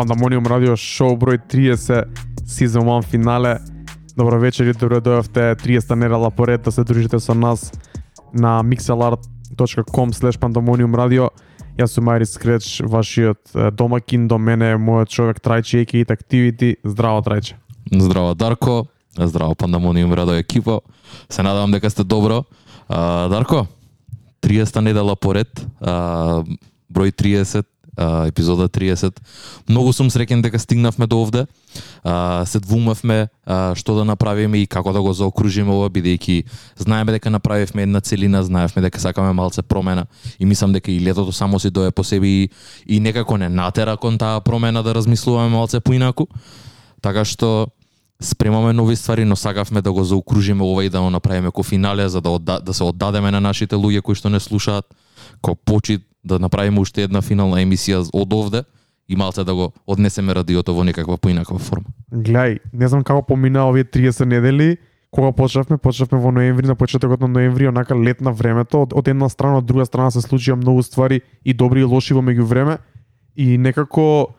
Pandemonium Radio Show број 30 Season 1 финале. Добро вечер и добро дојавте 30 недела поред да се дружите со нас на mixlr.com slash pandemonium radio. Јас сум Марис Скреч, вашиот домакин, до мене е мојот човек Трајче Екит Activity. Здраво Трајче. Здраво Дарко, здраво Пандамониум радио екипа. Се надевам дека сте добро. А, Дарко, 30 недела поред, а, број 30, а, епизода 30. Многу сум среќен дека стигнавме до овде. А, се двумавме а, што да направиме и како да го заокружиме ова, бидејќи знаеме дека направивме една целина, знаевме дека сакаме малце промена и мислам дека и летото само си дое по себе и, и некако не натера кон таа промена да размислуваме малце поинаку. Така што спремаме нови ствари, но сакавме да го заокружиме ова и да го направиме ко финале за да, да се оддадеме на нашите луѓе кои што не слушаат, ко почит да направиме уште една финална емисија од овде и малце да го однесеме радиото во некаква поинаква форма. Гледај, не знам како помина овие 30 недели, кога почнавме, почнавме во ноември, на почетокот на ноември, онака лет на времето, од, од една страна, од друга страна се случија многу ствари и добри и лоши во меѓувреме. И некако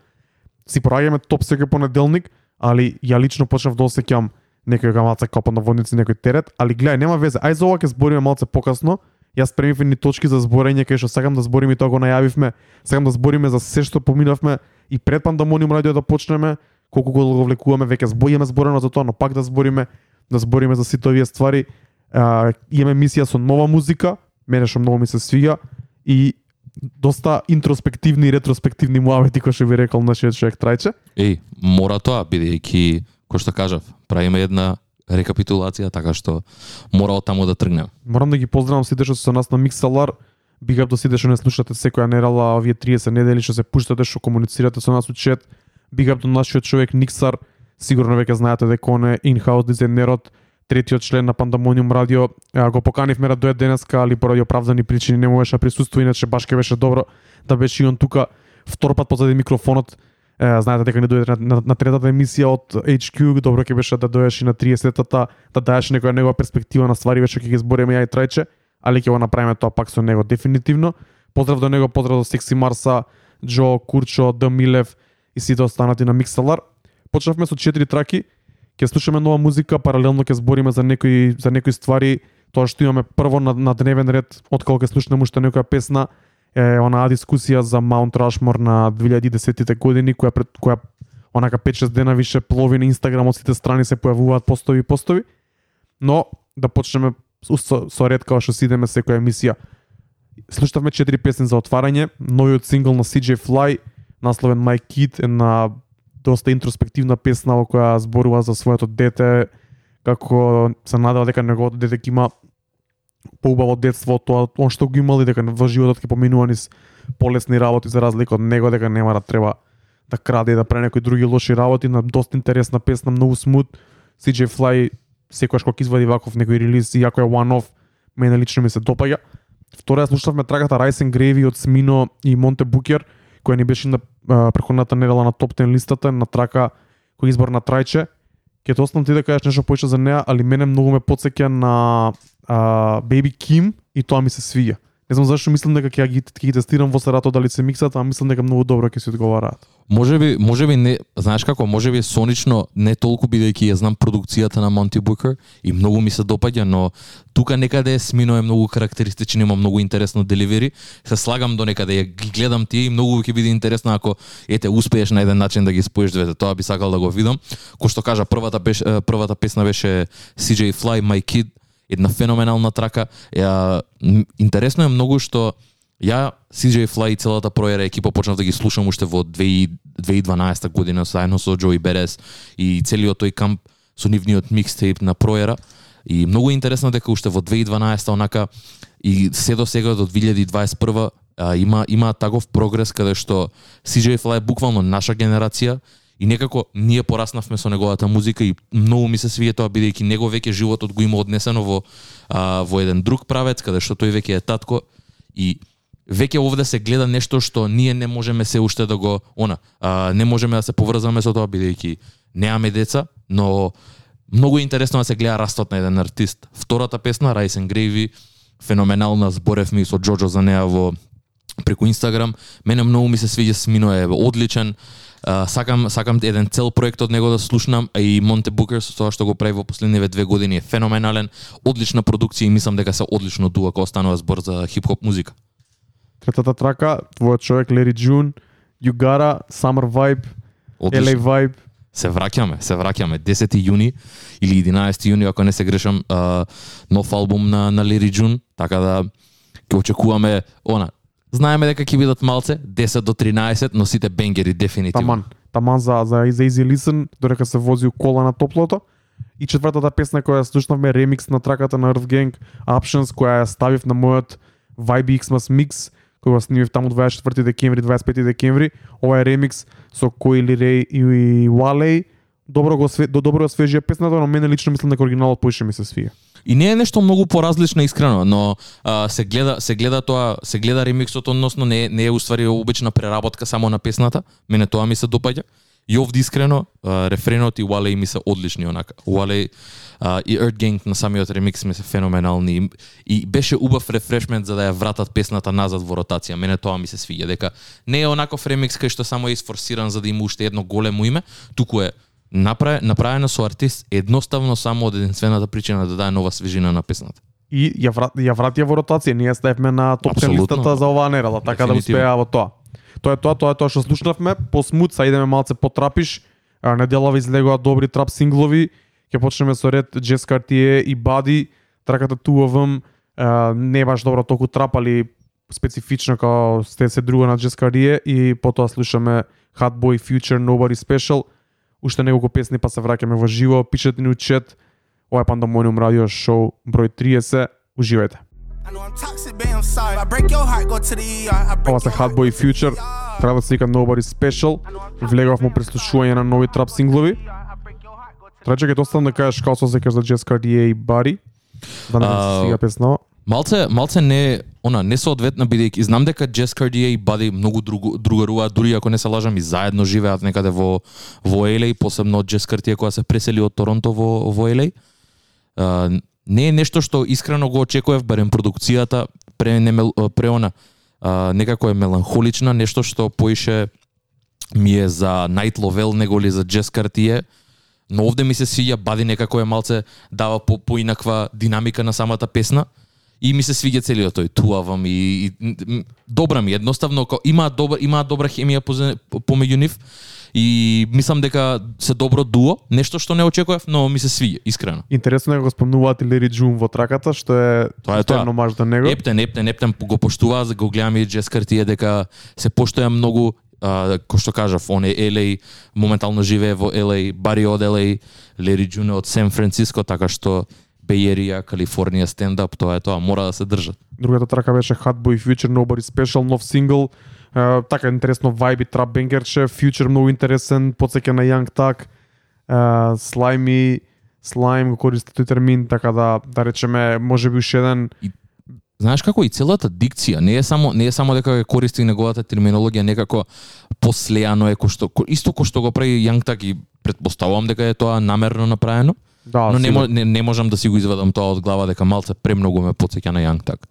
си проаѓаме топ секој понеделник, али ја лично почнав да осеќам некој гамаца капа на водници, некој терет, али гледај, нема везе, ај за ова ќе збориме малце покасно, Јас спремив ни точки за зборење кај што сакам да збориме и тоа го најавивме. Сакам да збориме за се што поминавме и пред пандамониум радио да почнеме, колку го го влекуваме веќе збориме зборено за тоа, но пак да збориме, да збориме за сите овие ствари. А, имаме мисија со нова музика, мене што многу ми се свига и доста интроспективни и ретроспективни муавети кои што ви рекол нашиот човек Трајче. Еј, мора тоа, бидејќи, кој што кажав, правиме една рекапитулација, така што мора од таму да тргнем. Морам да ги поздравам сите што се со нас на Mixalar. Big up до сите што не слушате секоја недела овие 30 недели што се пуштате, што комуницирате со нас у чет. Big up до нашиот човек Никсар. Сигурно веќе знаете дека он е in-house дизајнерот, третиот член на Pandemonium радио. Го поканивме да дојде денеска, али поради оправдани причини не можеше да присуствува, иначе баш ке беше добро да беше и он тука втор пат позади микрофонот знаете дека не дојде на, на, на третата емисија од HQ, добро ќе беше да дојдеш и на 30-тата, да даеш некоја негова перспектива на ствари, веќе ќе ги збориме ја и Трајче, али ќе го направиме тоа пак со него дефинитивно. Поздрав до него, поздрав до Секси Марса, Джо, Курчо, Д Милев и сите останати на Миксалар. Почнавме со 4 траки, ќе слушаме нова музика, паралелно ќе збориме за некои за некои ствари, тоа што имаме прво на, на дневен ред, откако ќе слушнеме уште некоја песна, е онаа дискусија за Маунт Рашмор на 2010-тите години која пред која онака 5-6 дена више плови на Инстаграм од сите страни се појавуваат постови и постови. Но да почнеме со, со ред како што си идеме секоја емисија. Слушавме 4 песни за отварање, новиот сингл на CJ Fly, насловен My Kid, една доста интроспективна песна во која зборува за своето дете, како се надава дека неговото дете има поубаво детство тоа он што го имал и дека во животот ќе поминува низ полесни работи за разлика од него дека нема да треба да краде и да прави некои други лоши работи на доста интересна песна, многу смут. CJ Fly секогаш кога извади ваков некој релиз, иако е one off, мене лично ми се допаѓа. Втора ја слушавме траката Rice and Gravy од Смино и Монте Букер, која ни беше на преходната недела на топ 10 листата, на трака кој избор на Трајче. Ќе те оставам ти да кажеш нешто повеќе за неа, али мене многу ме подсеќа на а, Baby Kim и тоа ми се свија. Не знам зашто мислам дека ќе ги, ќе ги тестирам во сарато дали се миксат, а мислам дека многу добро ќе се одговараат. Може би, може би не, знаеш како, може би сонично не толку бидејќи ја знам продукцијата на Монти Букер и многу ми се допаѓа, но тука некаде Смино е многу карактеристичен, има многу интересно деливери. Се слагам до некаде ја ги гледам тие и многу ќе биде интересно ако ете успееш на еден начин да ги споиш двете. Тоа би сакал да го видам. Кој што кажа првата беше, првата песна беше CJ Fly My Kid една феноменална трака. Ја, интересно е многу што ја CJ Fly и целата проера екипа почнав да ги слушам уште во 2012 година заедно со Джои Берес и целиот тој камп со нивниот микстейп на проера. И многу интересно дека уште во 2012 онака и се до сега до 2021 а, има има таков прогрес каде што CJ Fly е буквално наша генерација И некако ние пораснавме со неговата музика и многу ми се свиѓа тоа бидејќи него веќе животот го има однесено во а, во еден друг правец каде што тој веќе е татко и веќе овде се гледа нешто што ние не можеме се уште да го она а, не можеме да се поврзаме со тоа бидејќи немаме деца, но многу интересно да се гледа растот на еден артист. Втората песна rise and Gravy феноменална зборевме со Джоджо за неа во преку Инстаграм. Мене многу ми се свиѓа Смино е одличен. А, сакам сакам еден цел проект од него да слушнам, и Монте Букер со тоа што го прави во последниве две години е феноменален, одлична продукција и мислам дека се одлично дуа кога станува збор за хип-хоп музика. Третата трака, твојот човек Лери Джун, You Gotta, Summer Vibe, Одлично. LA Vibe. Се враќаме, се враќаме 10 јуни или 11 јуни ако не се грешам, нов албум на на Лери Джун, така да ќе очекуваме она. Знаеме дека ќе бидат малце 10 до 13, но сите бенгери дефинитивно. Таман. Таман за, за, за Easy Listen, додека се вози у кола на топлото. И четвртата песна која слушнавме, ремикс на траката на Earth Gang, Options, која ја ставив на мојот Vibe Xmas Mix, кој го снимив таму 24 декември, 25 декември. Ова е ремикс со кој Лирей и Валей. Добро го све, до добро освежија песната, но мене лично мислам дека оригиналот поише ми се свија. И не е нешто многу поразлично искрено, но а, се гледа се гледа тоа, се гледа ремиксот, односно не не е уствари обична преработка само на песната. Мене тоа ми се допаѓа. И овде искрено, а, рефренот и Wale ми се одлични онака. Wale а, и Earth Gang на самиот ремикс ми се феноменални и, и беше убав рефрешмент за да ја вратат песната назад во ротација. Мене тоа ми се свиѓа дека не е онаков ремикс кај што само е изфорсиран за да има уште едно големо име, туку е направе, направена со артист едноставно само од единствената причина да даде нова свежина на песната. И ја, врат, ја вратија во ротација, ние ја ставивме на топ 10 Апсолутно. листата за оваа нерада, така да успеа во тоа. Тоа е тоа, тоа е тоа што слушнавме, по смут, са идеме малце по трапиш, а, неделава излегоа добри трап синглови, ќе почнеме со ред Jess Cartier и Buddy, траката а, не баш добро толку трап, али специфично како сте се друго на Jess Cartier и потоа слушаме Hot Boy Future Nobody Special, уште неколку песни па се враќаме во живо, пишете ни у чет, ова е Пандамониум радио шоу број 30, уживајте. Break Ова се your Hot heart, Boy go to the Future, ER. треба да се вика Nobody Special. Влегав му преслушување на нови трап синглови. To Траче ќе оставам да кажеш како се осеќаш за Jess Cartier и Buddy. Да не се стига песна. Малце, малце не она не соодветна бидејќи знам дека Джес Cartier и Бади многу другу, другарува, дури ако не се лажам и заедно живеат некаде во во LA, посебно Джес Cartier која се пресели од Торонто во во LA. Uh, не е нешто што искрено го очекував, барем продукцијата пре не мел, пре она uh, некако е меланхолична, нешто што поише ми е за Night Lovell неголи за Джес Картије. Но овде ми се свиѓа Бади некако е малце дава по поинаква динамика на самата песна и ми се свиѓа целиот тој туавам и, и добра ми едноставно ко, има добра има добра хемија помеѓу нив и мислам дека се добро дуо, нешто што не очекував, но ми се свиѓа искрено. Интересно е го спомнуваат и Лери Джун во траката, што е Тоа е тоа. маж до него. Ептен, Ептен, Ептен го поштуваа, за го гледаме и Джес Картие дека се поштоја многу а, кој што кажав, он е LA, моментално живее во LA, Бари од LA, Лери Джун е од Сан Франциско, така што Area, Калифорнија, стендап, тоа е тоа, мора да се држат. Другата трака беше Hot Boy Future Nobody Special, нов сингл. Uh, така интересно вајби трап бенгерче, Future многу интересен, подсеќа на Young Thug, uh, Slimy, Slime го користи тој термин, така да да речеме можеби уште еден Знаеш како и целата дикција не е само не е само дека ја користи неговата терминологија некако послеано е кој што ко- исто кој што го прави Young Thug и претпоставувам дека е тоа намерно направено. Да, но не, не, не можам да си го извадам тоа од глава дека малце премногу ме потсеќа на Young Thug.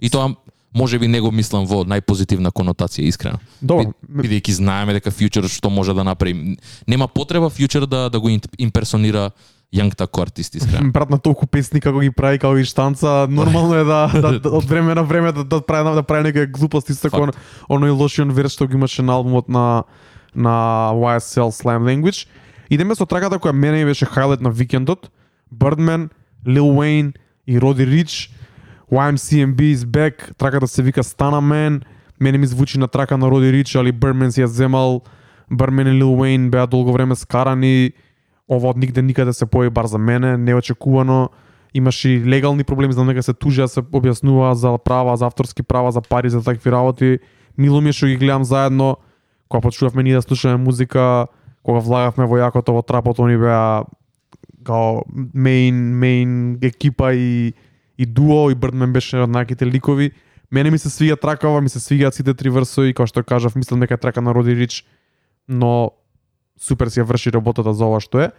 И тоа може би не го мислам во најпозитивна конотација искрено. Добро, Би- Бидејќи знаеме дека Future што може да направи. Нема потреба Future да да го имперсонира Young Thug ко артист искрено. брат на толку песни како ги прави, како ги штанца, нормално е да, да, да од време на време да, да прави да прави некоја глупости со како оној лошиот верс што го имаше на албумот на на YSL Slam Language. Идеме со траката која мене беше хайлайт на викендот. Birdman, Lil Wayne и Roddy Rich. YMCMB is back. Траката се вика Stana Man. Мене ми звучи на трака на Roddy Rich, али Birdman си ја земал. Birdman и Lil Wayne беа долго време скарани. Ова од нигде никаде се појави бар за мене, неочекувано. Имаше и легални проблеми, знам дека се тужа, се објаснува за права, за авторски права, за пари, за такви работи. Мило ми е што ги гледам заедно. Кога почувавме ние да слушаме музика, кога влагавме во јакото во трапот, они беа као мейн мейн екипа и и дуо и Birdman беше од најаките ликови. Мене ми се свиѓа тракава, ми се свиѓаат сите три версови, како што кажав, мислам дека трака на Роди Рич, но супер си ја врши работата за ова што е.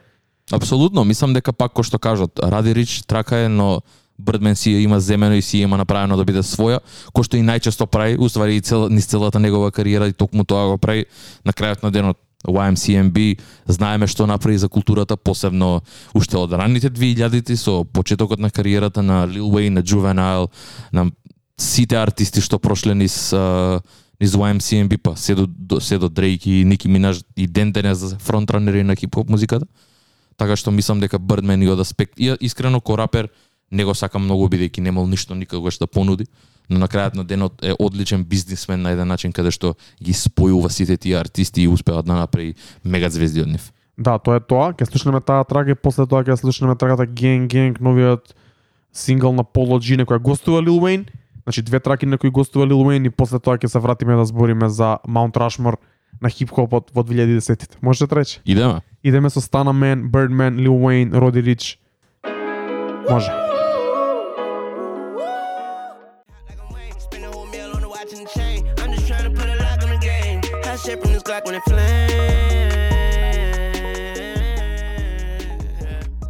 Апсолутно, мислам дека пак кој што кажат, Ради Рич трака е, но Birdman си ја има земено и си ја има направено да биде своја, кој што и најчесто прави, уствари и цел, низ целата негова кариера и токму тоа го прави на крајот на денот YMCMB, знаеме што направи за културата, посебно уште од ранните 2000-ти со почетокот на кариерата на Lil Wayne, на Juvenile, на сите артисти што прошле низ а, низ YMCMB, па се до, до се до Drake и Nicki Minaj и ден денес фронтранери на хип-хоп музиката. Така што мислам дека Birdman и од аспект, и искрено ко рапер не го сакам многу бидејќи немал ништо никогаш да понуди, но на крајот на денот е одличен бизнисмен на еден начин каде што ги спојува сите тие артисти и успеа да направи мега звезди од нив. Да, тоа е тоа. Ќе слушнеме таа трага и после тоа ќе слушнеме трагата Gang Gang, новиот сингл на Polo G, на која гостува Lil Wayne. Значи две траки на кои гостува Lil Wayne и после тоа ќе се вратиме да збориме за Mount Rushmore на хип-хопот во 2010-тите. Може да рече? Идеме. Идеме со Stana Man, Birdman, Lil Wayne, Roddy Rich. Може. Shit from this Glock when it flames.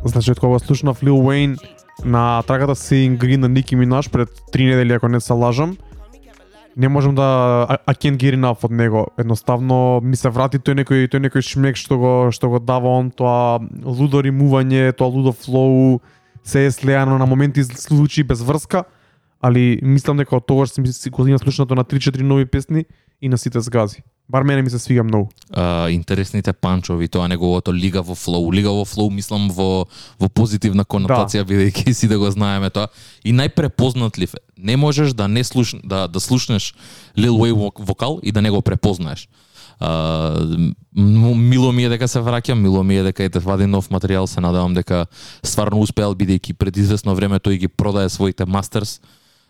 Значи, од кога слушнав Lil Wayne на траката Seeing Green на Nicki Minaj пред три недели, ако не се лажам, не можам да I, I can't get enough од него. Едноставно ми се врати тој некој тој некој шмек што го што го дава он, тоа лудо римување, тоа лудо флоу, се е слеано на моменти случаи без врска, али мислам дека од тогаш си, си го има слушнато на 3-4 нови песни и на сите згази. Бар мене ми се свига многу. а, интересните панчови, тоа неговото лига во флоу. Лига во флоу мислам во во позитивна конотација да. бидејќи си да го знаеме тоа. И најпрепознатлив е. Не можеш да не слуш да да слушнеш Lil Wayne вок- вокал и да не го препознаеш. А, мило ми е дека се враќам, мило ми е дека ете вади нов материјал, се надевам дека стварно успеал бидејќи пред известно време тој ги продае своите мастерс,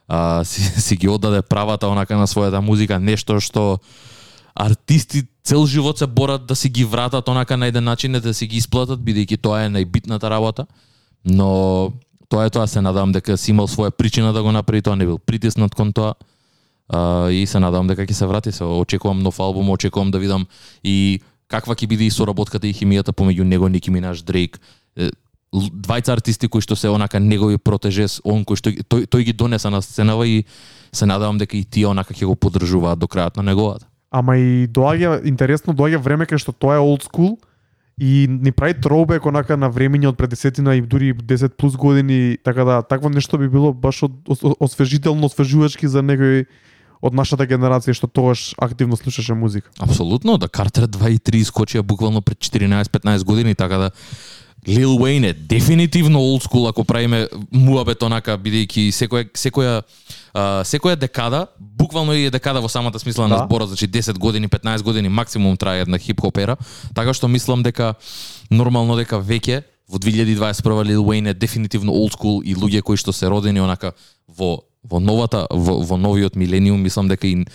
а, си, си ги оддаде правата онака на својата музика, нешто што артисти цел живот се борат да си ги вратат онака на еден начин да си ги исплатат бидејќи тоа е најбитната работа. Но тоа е тоа се надам дека си имал своја причина да го направи тоа, не бил притиснат кон тоа. А, и се надам дека ќе се врати се. Очекувам нов албум, очекувам да видам и каква ќе биде и соработката и химијата помеѓу него, Ники Минаж, Дрейк. Двајца артисти кои што се онака негови протежес, он кој што тој, тој ги донеса на сценава и се надавам дека и тие онака ќе го поддржуваат до крајот на неговата. Ама и доаѓа интересно доаѓа време кај што тоа е old school и ни прави троубек онака на времење од пред десетина и дури 10 плюс години, така да такво нешто би било баш од, освежително, освежувачки за некој од нашата генерација што тогаш активно слушаше музика. Апсолутно, да Картер 2 и 3 скочија буквално пред 14-15 години, така да Lil Wayne е дефинитивно old school ако правиме муабет онака бидејќи секоја секоја а, секоја декада, буквално и е декада во самата смисла на Да. зборот, значи 10 години, 15 години максимум трае една хип-хоп ера, така што мислам дека нормално дека веќе во 2021 Lil Wayne е дефинитивно old school и луѓе кои што се родени онака во во новата во, во новиот милениум мислам дека и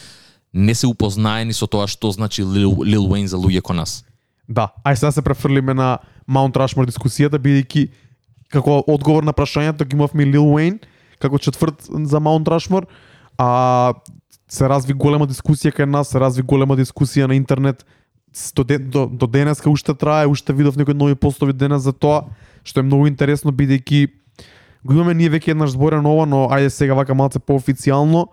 не се упознаени со тоа што значи Lil, Lil Wayne за луѓе кон нас. Да, ај сега се префрлиме на Маунт Рашмор дискусијата бидејќи како одговор на прашањето ги имавме Лил Уейн, како четврт за Маунт Рашмор, а се разви голема дискусија кај нас, се разви голема дискусија на интернет до, до, до денеска уште трае, уште видов некои нови постови денес за тоа, што е многу интересно бидејќи го имаме ние веќе еднаш зборено ова, но ајде сега вака малце поофицијално.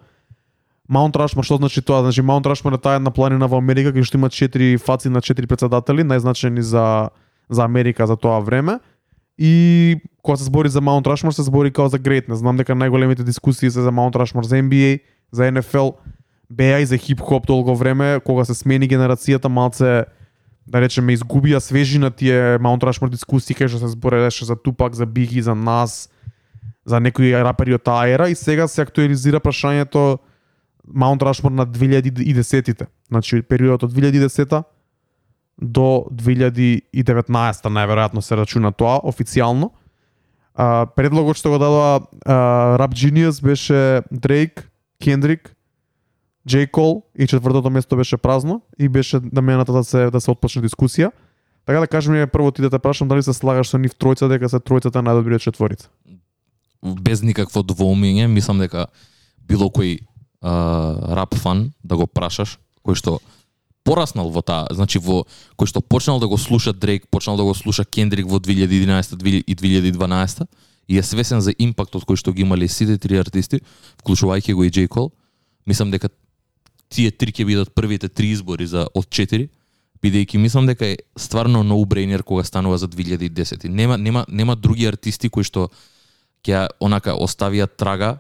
Маунт Рашмор, што значи тоа? Значи Маунт Рашмор е таа една планина во Америка кај што има четири фаци на четири председатели, најзначени за за Америка за тоа време. И кога се збори за Маунт Рашмор, се збори као за greatness. Знам дека најголемите дискусии се за Маунт Рашмор за NBA, за NFL, беа и за хип-хоп долго време, кога се смени генерацијата, малце да речеме изгубија свежина тие Маунт Рашмор дискусии кај што се збореше за Тупак, за Биги, за нас, за некои рапери од таа ера и сега се актуализира прашањето Маунт Рашмор на 2010-тите. Значи периодот од 2010 до 2019 најверојатно се рачуна тоа официјално. А, предлогот што го дадоа Rap Genius беше Drake, Kendrick, J. Cole и четвртото место беше празно и беше намената да се да се отпочне дискусија. Така да кажем ми прво ти да те прашам дали се слагаш со нив тројца дека се тројцата најдобриот четворица. Без никакво двоумење, мислам дека било кој а, рап фан да го прашаш, кој што пораснал во таа, значи во кој што почнал да го слуша Дрейк, почнал да го слуша Кендрик во 2011 и 2012 и е свесен за импактот кој што ги имале сите три артисти, вклучувајќи го и Джей Cole, мислам дека тие три ќе бидат првите три избори за од четири, бидејќи мислам дека е стварно no brainer кога станува за 2010. Нема нема нема други артисти кои што ќе онака оставија трага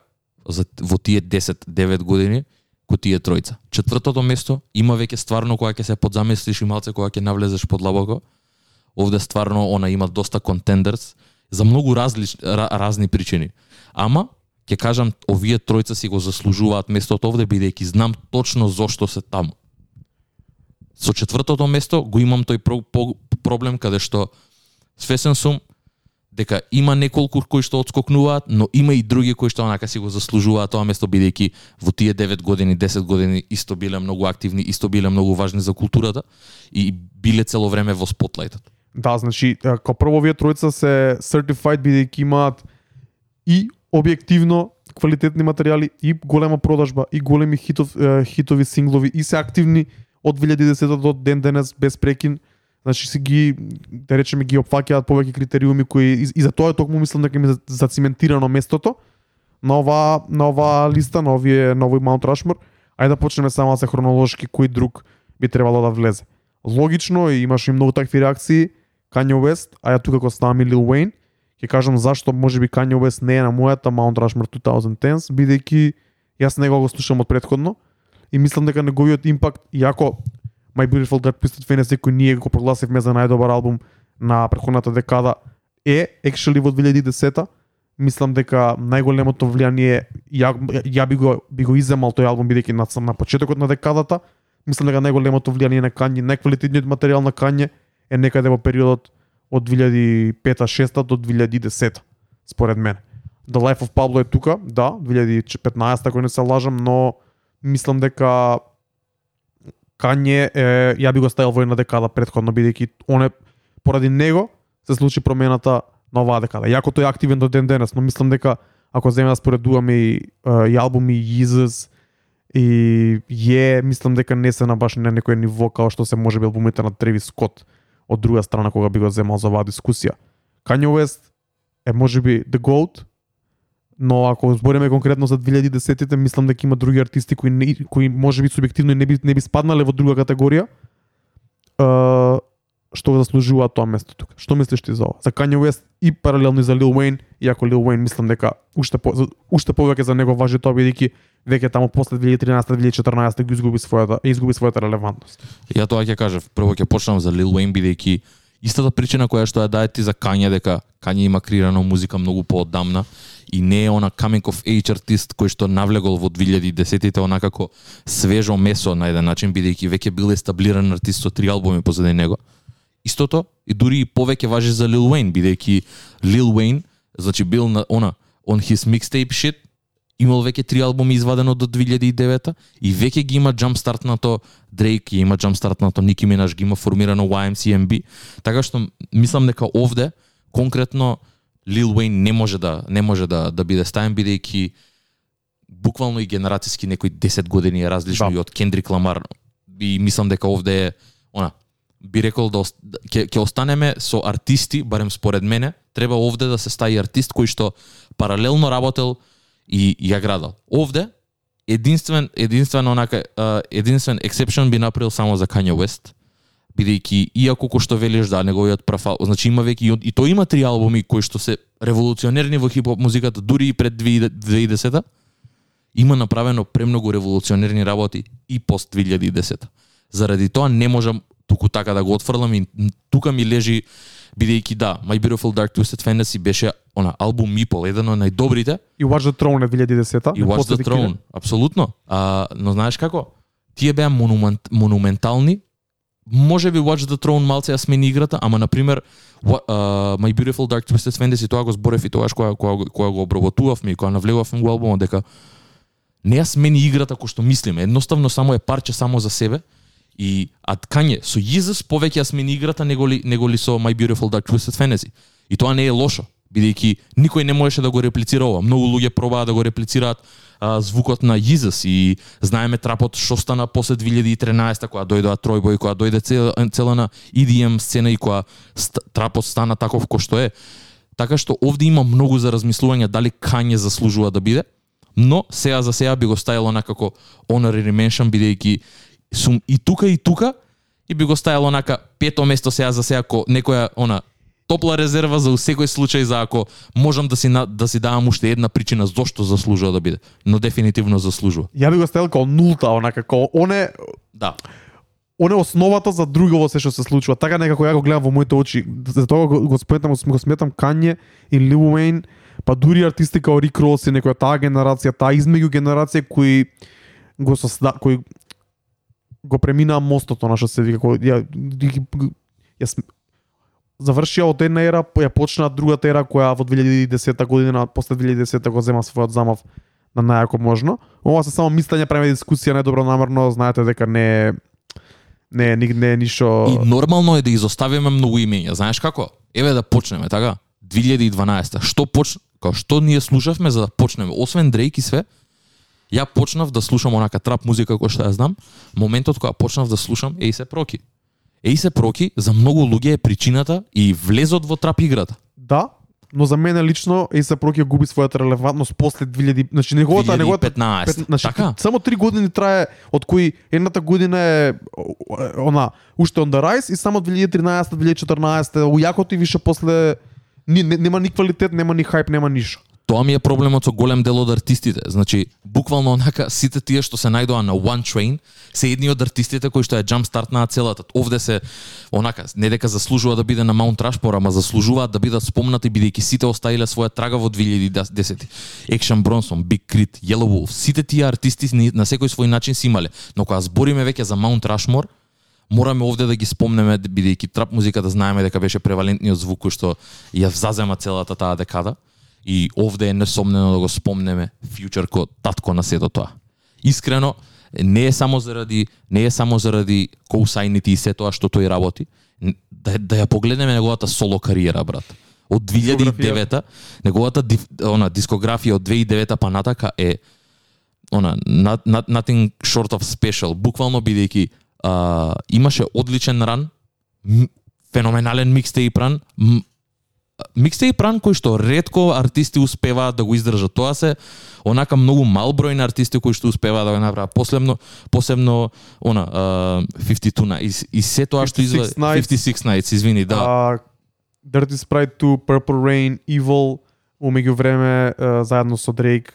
за во тие 10-9 години ко тие тројца. Четвртото место има веќе стварно кога ќе се подзамислиш и малце кога ќе навлезеш подлабоко. Овде стварно она има доста контендерс за многу различ, ра, разни причини. Ама ќе кажам овие тројца си го заслужуваат местото овде бидејќи знам точно зошто се таму. Со четвртото место го имам тој проблем каде што свесен сум дека има неколку кои што одскокнуваат, но има и други кои што онака си го заслужуваат тоа место бидејќи во тие 9 години, 10 години исто биле многу активни, исто биле многу важни за културата и биле цело време во спотлајтот. Да, значи, како као прво вие тројца се certified бидејќи имаат и објективно квалитетни материјали, и голема продажба, и големи хитов, хитови синглови, и се активни од 2010 до ден денес без прекин. Значи си ги да речеме ги опфаќаат повеќе критериуми кои и, и за тоа токму мислам дека ми е зациментирано местото на ова на ова листа на овие на овој Маунт Рашмор. Ајде да почнеме само се хронолошки кој друг би требало да влезе. Логично и имаше и многу такви реакции Kanye West, а ја тука го ставам и Lil Wayne. Ќе кажам зашто можеби Kanye West не е на мојата Mount Rushmore 2010 бидејќи јас него го слушам од предходно и мислам дека неговиот импакт, иако My Beautiful Dark Twisted Fantasy кој ние го прогласивме за најдобар албум на претходната декада е actually во 2010 мислам дека најголемото влијание ја, ја би го би го иземал тој албум бидејќи на сам на почетокот на декадата мислам дека најголемото влијание на Кање најквалитетниот материјал на Кање е некаде во периодот од 2005-6 до 2010 според мене. The Life of Pablo е тука, да, 2015 ако не се лажам, но мислам дека Кање е, ја би го ставил во една декада предходно, бидејќи он е, поради него се случи промената на оваа декада. Јако тој е активен до ден денес, но мислам дека ако земе да споредуваме и, и албуми Yeezus и е, мислам дека не се на баш на некој ниво као што се може би албумите на Треви Скот од друга страна кога би го земал за оваа дискусија. Kanye West е можеби the GOAT, но ако збориме конкретно за 2010-тите, мислам дека има други артисти кои не, кои можеби субјективно не би не би спаднале во друга категорија. Е, што го тоа место тука. Што мислиш ти за ова? За Kanye West и паралелно и за Lil Wayne, иако Lil Wayne мислам дека уште по, за- уште повеќе за него важи тоа бидејќи веќе таму после 2013-2014 го изгуби својата изгуби својата релевантност. Ја тоа ќе кажав, прво ќе почнам за Lil Wayne бидејќи истата причина која што ја дае ти за Kanye дека Kanye има креирано музика многу поодамна и не е она coming of age артист кој што навлегол во 2010-тите онакако свежо месо на еден начин бидејќи веќе бил естаблиран артист со три албуми позади него. Истото и дури и повеќе важи за Lil Wayne бидејќи Lil Wayne значи бил на она on his mixtape shit имал веќе три албуми извадено до 2009 и веќе ги има jumpstart на то Drake, ги има jumpstart на то Nicki Minaj, ги има формирано YMCMB, така што мислам дека овде конкретно Lil Wayne не може да не може да да биде ставен бидејќи буквално и генерацијски некои 10 години е различно Да. и од Kendrick Lamar и мислам дека овде е она би рекол да ост- ќе ќе останеме со артисти, барем според мене, треба овде да се стави артист кој што паралелно работел и ја градал. Овде единствен единствен онака единствен exception би направил само за Kanye West бидејќи иако кој што велиш да неговиот прв ал- значи има веќе и, и тој има три албуми кои што се револуционерни во хип-хоп музиката дури и пред 2010 има направено премногу револуционерни работи и пост 2010 Заради тоа не можам туку така да го отфрлам и тука ми лежи бидејќи да, My Beautiful Dark Twisted Fantasy беше она албум Meeple, еден од најдобрите И Watch the Throne е 2010-та. и Watch the Throne, апсолутно. А, но знаеш како? Тие беа монумент, монументални. Може би Watch the Throne малце ја смени играта, ама на пример uh, My Beautiful Dark Twisted Fantasy тоа го зборев и тогаш која која го- го обработувавме и која навлегувавме во албумот дека не ја смени играта кој што мислиме, едноставно само е парче само за себе и а Kanye со Jesus повеќе ја смени играта него ли, него ли со My Beautiful Dark Twisted Fantasy. И тоа не е лошо, бидејќи никој не можеше да го реплицира ова. Многу луѓе пробаа да го реплицираат а, звукот на Jesus и знаеме трапот што стана после 2013 кога дојдоа Тројбој, кога дојде цел цела на EDM сцена и кога ст- трапот стана таков кој што е. Така што овде има многу за размислување дали Кање заслужува да биде, но сега за сега би го ставило некако honorary mention бидејќи сум и тука и тука и би го ставило онака пето место сега за сега ко некоја она топла резерва за секој случај за ако можам да си на, да си давам уште една причина зошто заслужува да биде, но дефинитивно заслужува. Ја би го ставил као нулта, онака као оне Да. оне основата за друго се што се случува. Така некако ја го гледам во моите очи. За тоа го, го сметам, го сметам Кање и Лил Уейн, па дури артисти као Рик Рос и некоја таа генерација, таа измеѓу генерација кои го сосда, кои го преминаа мостот, она што се вика, ја, ја, см- завршија од една ера, ја почна другата ера која во 2010 година, после 2010 го зема својот замав на најако можно. Ова се само мислење, преме дискусија недобро намерно, знаете дека не е не е не е ништо И нормално е да изоставиме многу имења. Знаеш како? Еве да почнеме, така? 2012. Што поч... Као што ние слушавме за да почнеме? Освен Дрейк и све, ја почнав да слушам онака трап музика која што ја знам. Моментот кога почнав да слушам Ейсе Проки. Ейсе Проки за многу луѓе е причината и влезот во трап играта. Да, но за мене лично A$AP Rocky ја губи својата релевантност после 2000, значи неговата неговата 2015. пет- значи, така? само три години трае од кои едната година е она уште on the rise и само 2013 2014 ујакото и више после ни, не, нема ни квалитет, нема ни хајп, нема ништо. Тоа ми е проблемот со голем дел од артистите. Значи, буквално онака сите тие што се најдоа на One Train се едни од артистите кои што ја jump на целата. Овде се онака не дека заслужува да биде на Mount Rushmore, ама заслужуваат да бидат спомнати бидејќи сите оставиле своја трага во 2010. Action Bronson, Big Crit, Yellow Wolf, сите тие артисти на секој свој начин си имале. Но кога збориме веќе за Mount Rushmore, мораме овде да ги спомнеме бидејќи трап музиката да знаеме дека беше превалентниот звук кој што ја зазема целата таа декада и овде е несомнено да го спомнеме Future ко татко на сето тоа. Искрено не е само заради не е само заради коусайните и се тоа што тој работи, да да ја погледнеме неговата соло кариера брат. Од 2009 неговата она дискографија од 2009 па натака е она not, not, nothing short of special, буквално бидејќи имаше одличен ран, феноменален микстейп ран, м, микстейп ран кој што ретко артисти успеваат да го издржат. Тоа се онака многу мал број на артисти кои што успеваат да го направат. Посебно посебно она а, 52 Nights и, и се тоа што 56 изве Nights. 56 Nights, извини, да. А, Dirty Sprite 2, Purple Rain, Evil, умеѓу време а, заедно со Drake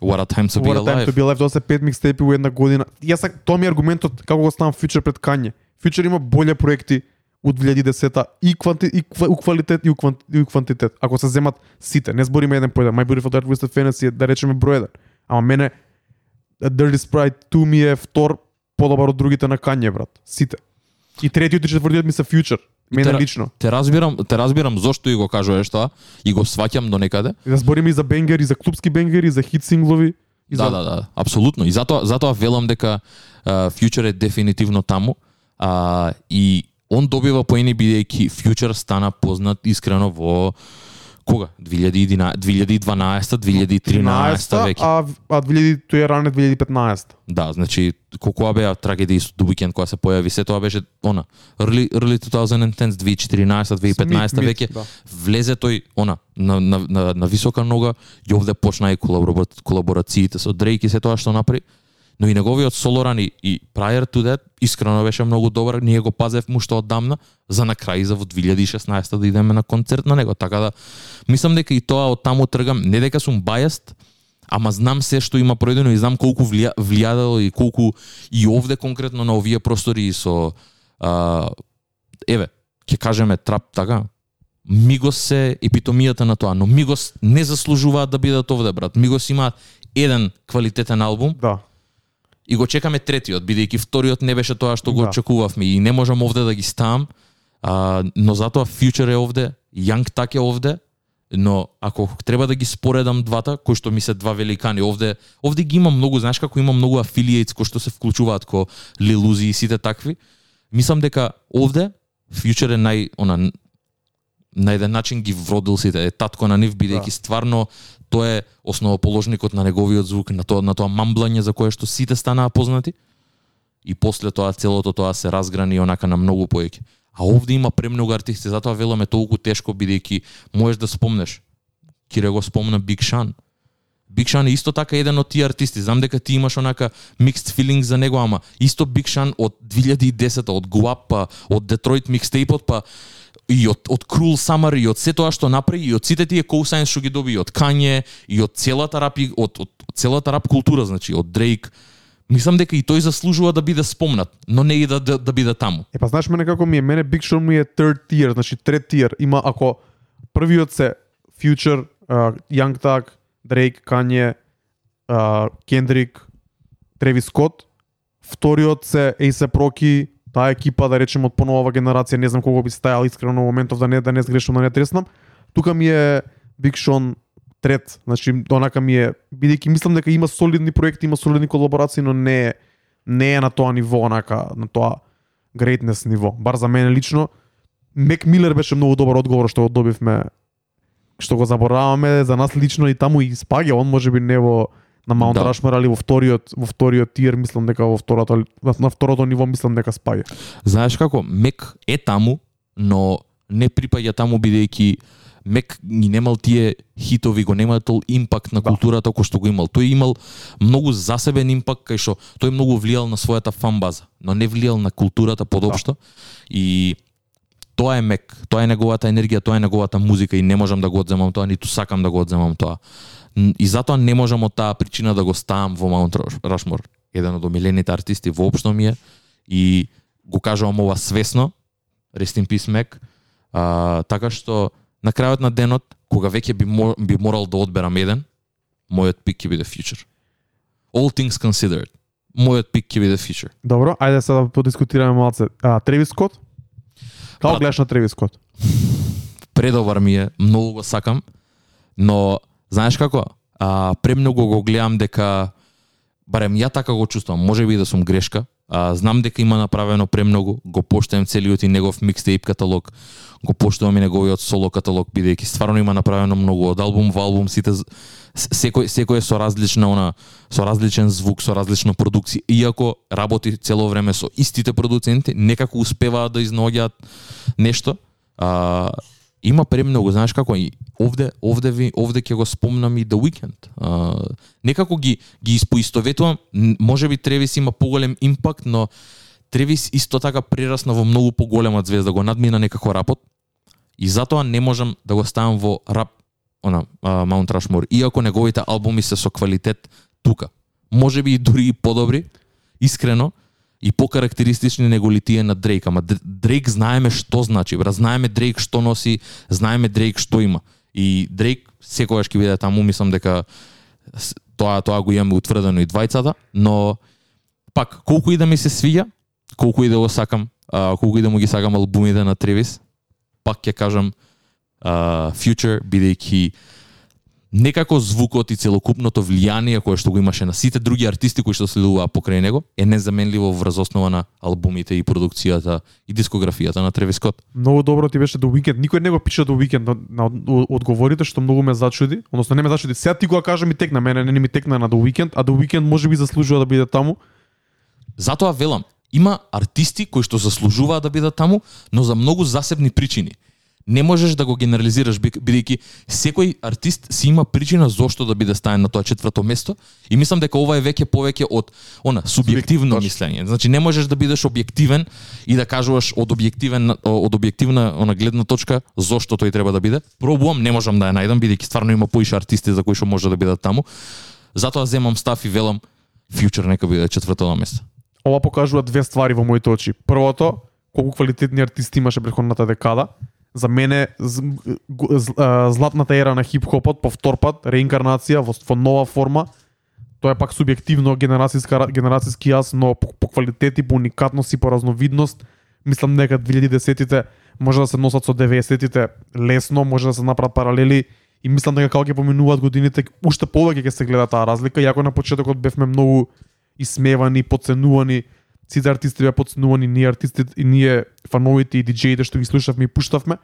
What a time to be What a time alive. to be alive, тоа се пет микстейпи во една година. Јас тоа ми е аргументот како го ставам Future пред Kanye. Future има боле проекти од 2010 и кванти, и, ква, у квалитет и у, кванти, и у квантитет. Ако се земат сите, не збориме еден по еден. My Beautiful Dark Twisted Fantasy е да речеме број еден. Ама мене Dirty Sprite 2 ми е втор подобар од другите на Kanye, брат. Сите. И третиот и четвртиот ми се Future. Мене Тера- лично. Те разбирам, те разбирам зошто и го кажуваш тоа и го сваќам до некаде. И да збориме и за бенгери, за клубски бенгери, за хит синглови. И Да, за... да, да, апсолутно. И затоа затоа велам дека uh, Future е дефинитивно таму. А, и он добива поени бидејќи Future стана познат искрено во кога? 2011, 2012, 2013 веќе. а, а 2000, тој е ране 2015. Да, значи колку беа трагедии со Weeknd кога се појави, се тоа беше она early early 2010s, 2014, 2015 Мид, мид, веќе да. влезе тој она на, на, на, на висока нога и овде почна и колабора, колаборациите со Дрейк и се тоа што направи. Но и неговиот солоран и, и prior to that искрено беше многу добар, ние го пазевме што оддамна за на крај за во 2016 да идеме на концерт на него, така да мислам дека и тоа од таму тргам, не дека сум бајаст, ама знам се што има пројдено и знам колку влија, влијадало и колку и овде конкретно на овие простори и со а, еве, ќе кажеме трап така, Мигос се епитомијата на тоа, но Мигос не заслужуваат да бидат овде, брат. Мигос имаат еден квалитетен албум. Да и го чекаме третиот, бидејќи вториот не беше тоа што го Да. очекувавме и не можам овде да ги ставам, а, но затоа Future е овде, Young Так е овде, но ако треба да ги споредам двата, кои што ми се два великани овде, овде ги има многу, знаеш како има многу афилиейтс кои што се вклучуваат ко Uzi и сите такви. Мислам дека овде Future е нај она на еден начин ги вродил сите, е татко на нив бидејќи Да. стварно тој е основоположникот на неговиот звук, на тоа на тоа мамблање за кое што сите станаа познати. И после тоа целото тоа се разграни онака на многу поеќе. А овде има премногу артисти, затоа велам е толку тешко бидејќи можеш да спомнеш. Кире го спомна Биг Шан. Биг Шан е исто така еден од тие артисти. Знам дека ти имаш онака mixed feelings за него, ама исто Биг Шан од 2010 од Guap, па од Детройт микстейпот, па и од од Cruel Summer и од се тоа што направи и од сите тие cosigns што ги доби и од Kanye и од целата рап и- од, од, од целата рап култура, значи од Дрейк. Мислам дека и тој заслужува да биде спомнат, но не и да да, да биде таму. Е па знаеш мене како ми е, мене Big Sean ми е third tier, значи трет tier. Има ако првиот се Future, uh, Young Thug, Drake, Kanye, uh, Kendrick, Travis Scott, вториот се A$AP Rocky, таа екипа да речем од понова генерација, не знам кого би стајал искрено во моментов да не да не сгрешам да не треснам. Тука ми е Big Sean трет, значи онака ми е бидејќи мислам дека има солидни проекти, има солидни колаборации, но не е не е на тоа ниво, онака, на тоа greatness ниво. Бар за мене лично, Мек Милер беше многу добар одговор што го добивме што го забораваме за нас лично и таму и спаѓа он можеби не во на Маунт Да. да. Рашмар, али во вториот во вториот тир мислам дека во второто на второто ниво мислам дека спаѓа. Знаеш како, Мек е таму, но не припаѓа таму бидејќи Мек ги немал тие хитови, го немал тол импакт на Да. културата кој што го имал. Тој имал многу засебен импакт кај што тој многу влијал на својата фан база, но не влијал на културата подопшто. И тоа е Мек, тоа е неговата енергија, тоа е неговата музика и не можам да го одземам тоа, ниту сакам да го одземам тоа. И затоа не можам од таа причина да го ставам во Маунт Рашмор. Еден од омилените артисти воопшто ми е и го кажувам ова свесно, Rest in Peace Mac, а, така што на крајот на денот, кога веќе би, мор, би морал да одберам еден, мојот пик ќе биде Future. All things considered, мојот пик ќе биде Future. Добро, ајде сега да подискутираме малце. А, Тревис Скот? Како Брат. гледаш на Тревис Скот? предобар ми е, многу го сакам, но знаеш како? А, премногу го гледам дека барем ја така го чувствам може би да сум грешка. А, знам дека има направено премногу, го поштувам целиот и негов микстейп каталог, го поштувам и неговиот соло каталог бидејќи стварно има направено многу од албум во албум сите секој секој е со различна она со различен звук, со различна продукција, иако работи цело време со истите продуценти, некако успеваат да изнаоѓаат нешто. А, има премногу, знаеш како и овде овде ви овде ќе го спомнам и The Weeknd. А, некако ги ги испоистоветувам, може би Тревис има поголем импакт, но Тревис исто така прерасна во многу поголема звезда, го надмина некако рапот. И затоа не можам да го ставам во рап она Маунт Рашмор, иако неговите албуми се со квалитет тука. Може би и дури и подобри, искрено, и покарактеристични него ли тие на Дрейк, ама Дрейк знаеме што значи, бра, знаеме Дрейк што носи, знаеме Дрейк што има. И Дрейк секогаш ќе биде таму, мислам дека тоа тоа го имаме утврдено и двајцата, но пак колку и да ми се свиѓа, колку и да го сакам, а, колку и да му ги сакам албумите на Тревис, пак ќе кажам а, Future бидејќи некако звукот и целокупното влијание кое што го имаше на сите други артисти кои што следуваа покрај него е незаменливо врз основа на албумите и продукцијата и дискографијата на Тревис Скот. Многу добро ти беше до уикенд. Никој не го пише до уикенд на, на од- одговорите што многу ме зачуди. Односно не ме зачуди. Сега ти го кажа ми текна, мене не ми текна на до уикенд, а до уикенд можеби заслужува да биде таму. Затоа велам, има артисти кои што заслужуваат да бидат таму, но за многу засебни причини. Не можеш да го генерализираш би- бидејќи секој артист си има причина зошто да биде ставен на тоа четврто место и мислам дека ова е веќе повеќе од она субјективно мислење. Значи не можеш да бидеш објективен и да кажуваш од објективен од објективна она гледна точка зошто тој треба да биде. Пробувам, не можам да ја најдам бидејќи стварно има поише артисти за кои што може да бидат таму. Затоа земам став и велам Future нека биде четврто на место. Ова покажува две ствари во моите очи. Првото, колку квалитетни артисти имаше претходната декада. За мене з- г- з- а, златната ера на хип-хопот по втор пат, реинкарнација во, во нова форма. Тоа е пак субјективно генерацијска генерацијски јас, но по, по квалитет и по уникатност и по разновидност, мислам дека 2010-тите може да се носат со 90-тите лесно, може да се направат паралели и мислам дека како ќе поминуваат годините, уште повеќе ќе се гледа таа разлика, иако на почетокот бевме многу исмевани, подценувани, сите артисти беа подценувани, ние артистите и ние фановите и диџеите што ги слушавме и пуштавме.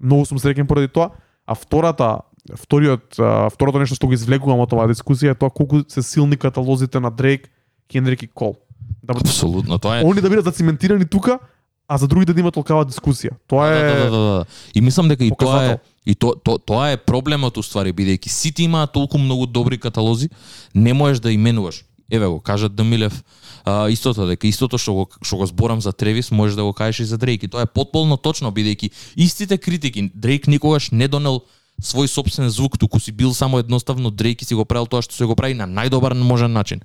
Многу сум среќен поради тоа. А втората, вториот, второто нешто што го извлекувам од оваа дискусија е тоа колку се силни каталозите на Дрейк, Кендрик и Кол. Да, Апсолутно, тоа е они да бидат зациментирани тука, а за другите да има толкава дискусија. Тоа е Да, да, да, да, да. И мислам дека и тоа е показател. и то, то, тоа е проблемот уствари бидејќи сите имаат толку многу добри каталози, не можеш да именуваш. Еве го, кажат Демилев, а, истото дека истото што го што го зборам за Тревис, можеш да го кажеш и за Дрейк. И тоа е потполно точно бидејќи истите критики Дрейк никогаш не донел свој собствен звук, туку си бил само едноставно Дрейк и си го правил тоа што се го прави на најдобар можен начин.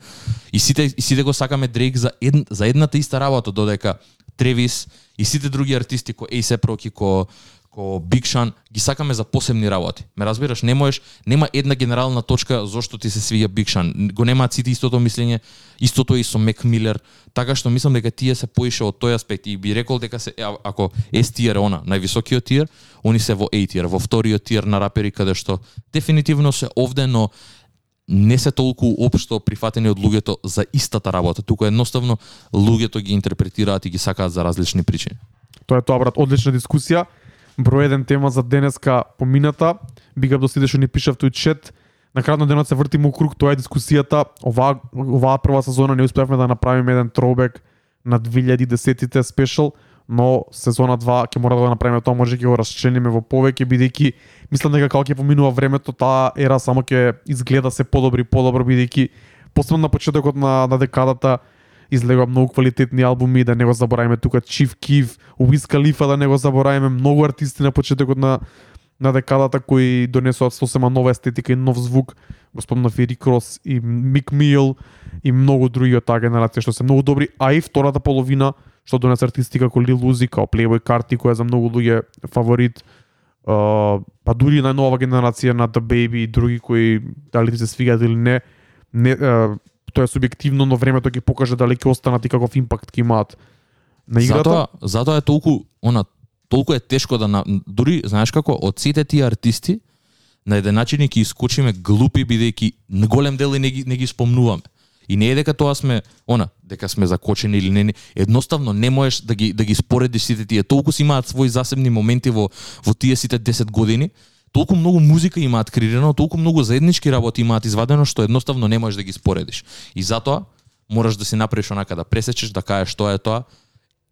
И сите и сите го сакаме Дрейк за ед, за едната иста работа додека Тревис и сите други артисти ко A$AP проки ко ко Big Sean ги сакаме за посебни работи. Ме разбираш, не можеш, нема една генерална точка зошто ти се свиѓа Big Sean. Го немаат сите истото мислење, истото е и со Мек Милер, така што мислам дека тие се поише од тој аспект и би рекол дека се а- ако S tier е она, највисокиот тир, они се во A tier, во вториот тир на рапери каде што дефинитивно се овде, но не се толку општо прифатени од луѓето за истата работа, туку едноставно луѓето ги интерпретираат и ги сакаат за различни причини. Тоа е тоа брат, одлична дискусија. Број еден тема за денеска помината. Бигап до сите што ни пишав тој чет. На крајот на денот се вртиме у круг, тоа е дискусијата. Оваа оваа прва сезона не успеавме да направиме еден троубек на 2010-тите спешал, но сезона 2 ќе мора да го направиме тоа, може ќе го расчлениме во повеќе бидејќи мислам дека како ќе поминува времето, таа ера само ќе изгледа се подобри и подобро бидејќи посебно на почетокот на, на декадата излегува многу квалитетни албуми, да не го забораваме тука Chief Кив, Уиз Калифа, да не го забораваме, многу артисти на почетокот на на декадата кои донесоа сосема нова естетика и нов звук, го спомнав и Рик и Мик Мил и многу други од таа генерација што се многу добри, а и втората половина што донесе артисти како Lil Uzi, како Playboy Carti која за многу луѓе фаворит, Uh, па дури најнова генерација на The Baby и други кои дали се свигаат или не, не uh, тоа е субјективно, но времето ќе покаже дали ќе останат и каков импакт ќе имаат на играта. Затоа, затоа е толку она толку е тешко да на, дури знаеш како од сите тие артисти на еден начин ќе искочиме глупи бидејќи на голем дел и не ги не ги спомнуваме. И не е дека тоа сме, она, дека сме закочени или не, не едноставно не можеш да ги да ги споредиш сите тие. Толку си имаат свои засебни моменти во во тие сите 10 години. Толку многу музика имаат креирано, толку многу заеднички работи имаат извадено што едноставно не можеш да ги споредиш. И затоа мораш да си направиш онака да пресечеш, да кажеш што е тоа,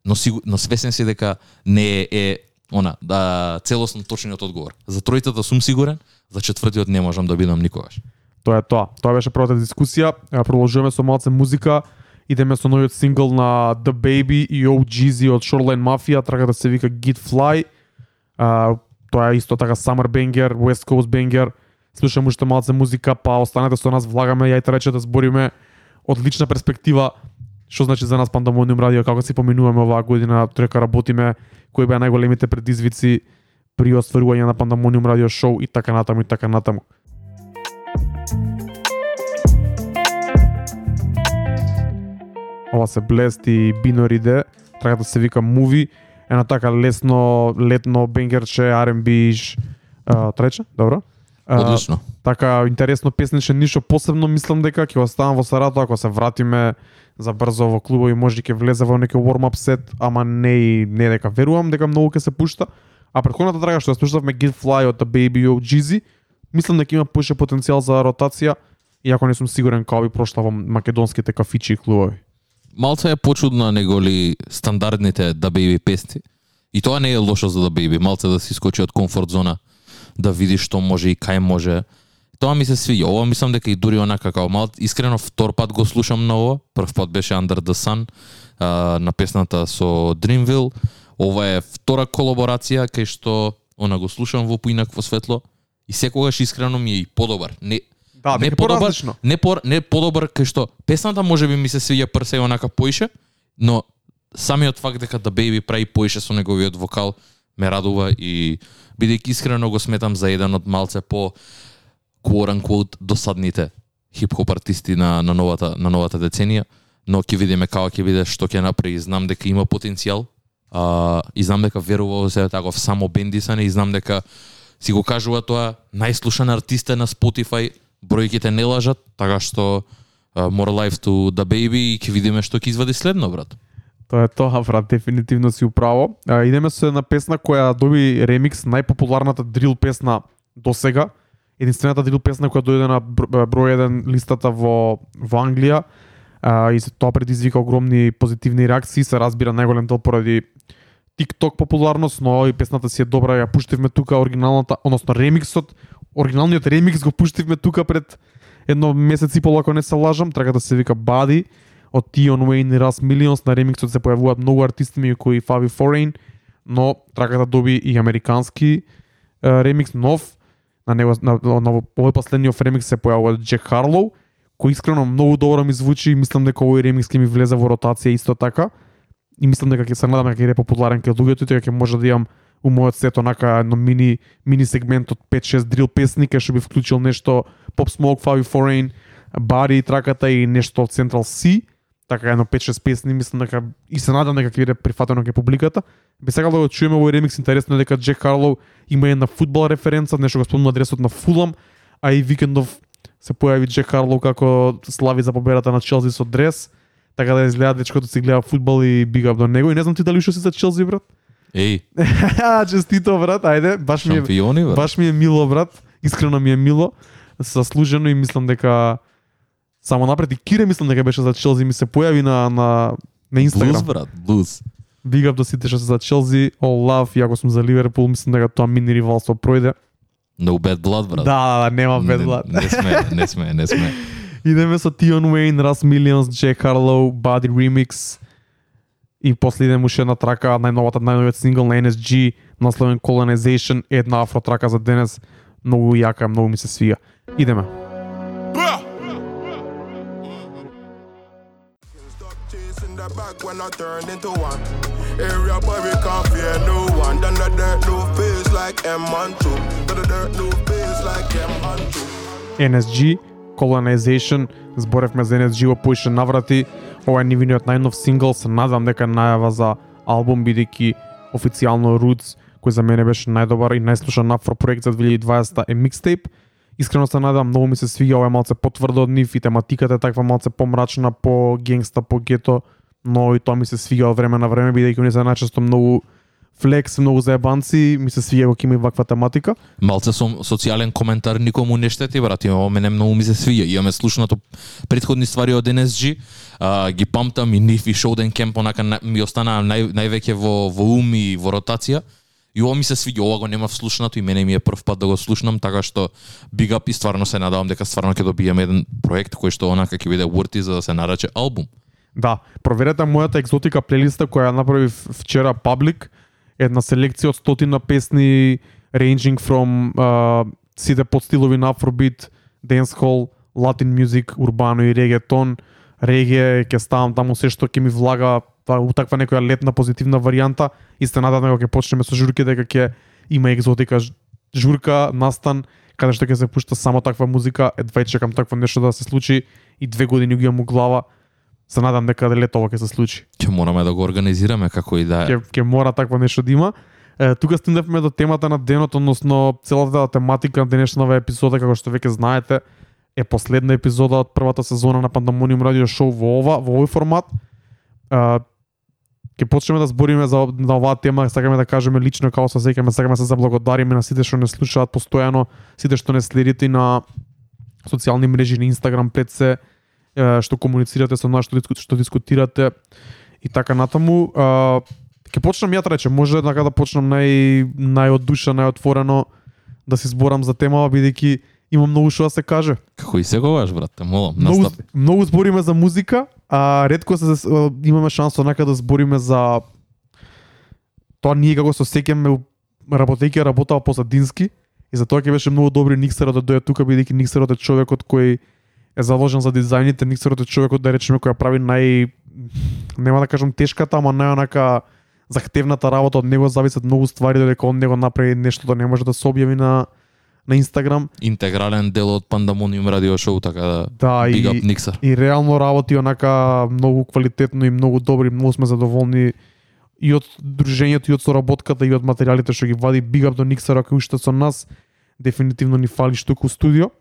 но сигу, но свесен си дека не е, е она да целосно точниот одговор. За тројцата сум сигурен, за четвртиот не можам да бидам никогаш. Тоа е тоа. Тоа беше првата дискусија. Продолжуваме со малце музика. Идеме со новиот сингл на The Baby и OGZ од Shoreline Mafia, трагата се вика Git Fly. А, тоа е исто така Summer Banger, West Coast Banger. Слушаме уште малце музика, па останете со нас, влагаме, јајте рече да збориме од лична перспектива што значи за нас Пандамониум радио, како си поминуваме оваа година, трека работиме, кои беа најголемите предизвици при остварување на Пандамониум радио шоу и така натаму и така натаму. Ова се Blast и Binary трагата се вика Movie, една така лесно, летно бенгерче, R&B, а, трече, добро? А, Одлично. така интересно песниче, ништо посебно мислам дека ќе оставам во Сарато ако се вратиме за брзо во клубови може ќе влезе во некој warm-up сет, ама не и не дека верувам дека многу ќе се пушта. А претходната трага што ја слушавме Get Fly од The Baby од Jeezy, мислам дека има поише потенцијал за ротација, иако не сум сигурен како би прошла во македонските кафичи и клубови. Малце е почудно неголи стандардните да беби песни. И тоа не е лошо за да беби, малце да си скочи од комфорт зона, да види што може и кај може. Тоа ми се свиѓа. Ова мислам дека и дури онака како мал искрено втор пат го слушам на ова. Прв пат беше Under the Sun а, на песната со Dreamville. Ова е втора колаборација кај што она го слушам во поинакво светло и секогаш искрено ми е и подобар. Не Да, не подобар, не по, не подобар кај што песната може би ми се свиѓа прсе онака поише, но самиот факт дека да Baby прави поише со неговиот вокал ме радува и бидејќи искрено го сметам за еден од малце по quote unquote досадните хип-хоп артисти на, на новата на новата деценија, но ќе видиме како ќе биде што ќе направи. Знам дека има потенцијал. А, и знам дека верува во себе таков само бендисан и знам дека си го кажува тоа најслушан артист на Spotify, бројките не лажат, така што uh, More Life to the Baby и ќе видиме што ќе извади следно, брат. Тоа е тоа, брат, дефинитивно си управо. А, идеме со една песна која доби ремикс, најпопуларната дрил песна до сега. Единствената дрил песна која дојде на број 1 листата во, во Англија. А, и тоа предизвика огромни позитивни реакции, се разбира најголем дел поради TikTok популарност, но и песната си е добра, ја пуштивме тука оригиналната, односно ремиксот, оригиналниот ремикс го пуштивме тука пред едно месец и пол, ако не се лажам, трагата да се вика Бади од Тион Уейн и Раз Милионс, на ремиксот се појавуваат многу артисти меѓу кои Фави Форейн, но трагата да доби и американски е, ремикс нов, на него на, на, на овој последниот ремикс се појавува Джек Харлоу, кој искрено многу добро ми звучи и мислам дека овој ремикс ќе ми влезе во ротација исто така. И мислам дека ќе се надам дека ќе е популарен кај луѓето и дека ќе може да имам у мојот сет онака едно мини мини сегмент од 5-6 дрил песни кај што би вклучил нешто Pop Smoke, five Foreign, Бари траката и нешто од Central C така едно 5-6 песни, мислам дека и се надам дека ќе биде прифатено кај публиката. Би сакал да го чуеме овој ремикс, интересно е дека Джек Харлоу има една фудбал референца, нешто го спомнува адресот на Фулам, а и викендов се појави Джек Харлоу како слави за победата на Челси со дрес, така да изгледа дечкото си гледа фудбал и биг до него и не знам ти дали уште си за Челси брат. Еј, Честито брат, ајде, баш ми е. Баш ми е мило, брат. Искрено ми е мило. Заслужено и мислам дека само напред и Кире мислам дека беше за Челси ми се појави на на на Блуз, Инстаграм. брат, блуз. Big up до сите што се за Челси, all love, и ако сум за Ливерпул, мислам дека тоа мини ривалство пројде. No bad blood, брат. Да, да, да, нема Не- бедлад. Не сме, не сме, не сме. Идеме со Tion Wayne, Russ Millions, Jack Harlow, Buddy Remix. И после идеме уште една трака, најновата, најновиот сингл на NSG, насловен Colonization, една афро трака за денес. Многу јака, многу ми се свија. Идеме. Back when I turned into one. Area boy, we can't fear no one. Then the dirt, no face like M12. Then the dirt, no face like M12. NSG, Colonization, зборевме за NSG во поише наврати. Ова е нивниот најнов сингл, се надам дека најава за албум, бидејќи официјално Roots, кој за мене беше најдобар и најслушан афро проект за 2020 е микстейп. Искрено се надам, многу ми се свиѓа, ова е малце потврдо од нив и тематиката е таква малце помрачна, по генгста, по гето, но и тоа ми се свиѓа од време на време, бидејќи они се најчесто многу флекс, многу заебанци, ми се свиѓа кога има ваква тематика. Малце сум социјален коментар никому не штети, брат. Има мене многу ми се свиѓа. Имаме слушнато предходни ствари од NSG, а, ги памтам и нив и Шоуден Кемп онака ми останаа нај, највеќе во, во ум и во ротација. И ова ми се свиѓа, ова го нема вслушнато, и мене ми е прв пат да го слушнам, така што big up и стварно се надавам дека стварно ќе добиеме еден проект кој што онака ќе биде worthy за да се нарече албум. Да, проверете мојата екзотика плейлиста која направив вчера паблик, една селекција од стотина песни ranging from uh, сите подстилови на Afrobeat, dancehall, Latin music, урбано и регетон, реге, ќе ставам таму се што ќе ми влага у таква некоја летна позитивна варијанта и се надам дека ќе почнеме со журки дека ќе има екзотика журка, настан, каде што ќе се пушта само таква музика, едва и чекам такво нешто да се случи и две години го имам у глава. Се надам дека лето ова ќе се случи. Ќе мораме да го организираме како и да е. Ќе ќе мора такво нешто да има. Е, тука стигнавме до темата на денот, односно целата тематика на денешната епизода, како што веќе знаете, е последна епизода од првата сезона на Пандамониум радио шоу во ова, во овој формат. А, ќе почнеме да збориме за на оваа тема, сакаме да кажеме лично како се сеќаме, сакаме да се заблагодариме на сите што не слушаат постојано, сите што не следите на социјални мрежи на Инстаграм пред се, што комуницирате со нас, што, диску- што дискутирате и така натаму. А, ќе почнам ја рече, може така да почнам нај најодуша, најотворено да се зборам за темава бидејќи има многу што да се каже. Како и секогаш, брат, те молам, Многу, многу збориме за музика, а ретко се имаме шанса онака да збориме за тоа ние како се сеќаме работејќи работава позадински и за тоа ќе беше многу добри Никсерот да дојде тука бидејќи Никсерот е човекот кој е заложен за дизајните, Никсерот е човекот да речеме кој ја прави нај нема да кажам тешката, ама најонака захтевната работа од него зависат многу ствари додека он него направи нешто да не може да се објави на на Инстаграм. Интегрален дел од Пандамониум радио шоу, така да Да, big и, Никсар. и реално работи онака многу квалитетно и многу добри, многу сме задоволни и од дружењето и од соработката и од материјалите што ги вади Big Up до Никсар ако уште со нас дефинитивно ни фали штуку студио.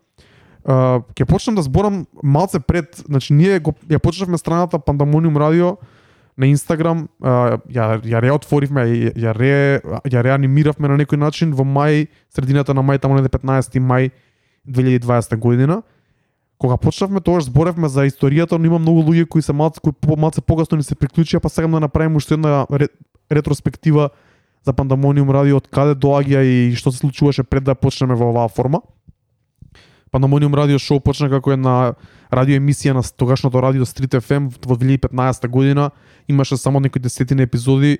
Uh, ќе почнам да зборам малце пред, значи ние го ја почнавме страната Пандамониум радио на Инстаграм, ја ја реотворивме, ја, ја ре ја реанимиравме на некој начин во мај, средината на мај, таму неде 15 мај 2020 година кога почнавме тогаш зборевме за историјата, но има многу луѓе кои се малце кои по малце погасно ни се приклучија, па сега да направиме уште една ре- ретроспектива за Пандамониум радио од каде доаѓа и што се случуваше пред да почнеме во оваа форма. Панамониум радио шоу почна како една радио емисија на тогашното радио Street FM во 2015 година. Имаше само некои десетина епизоди.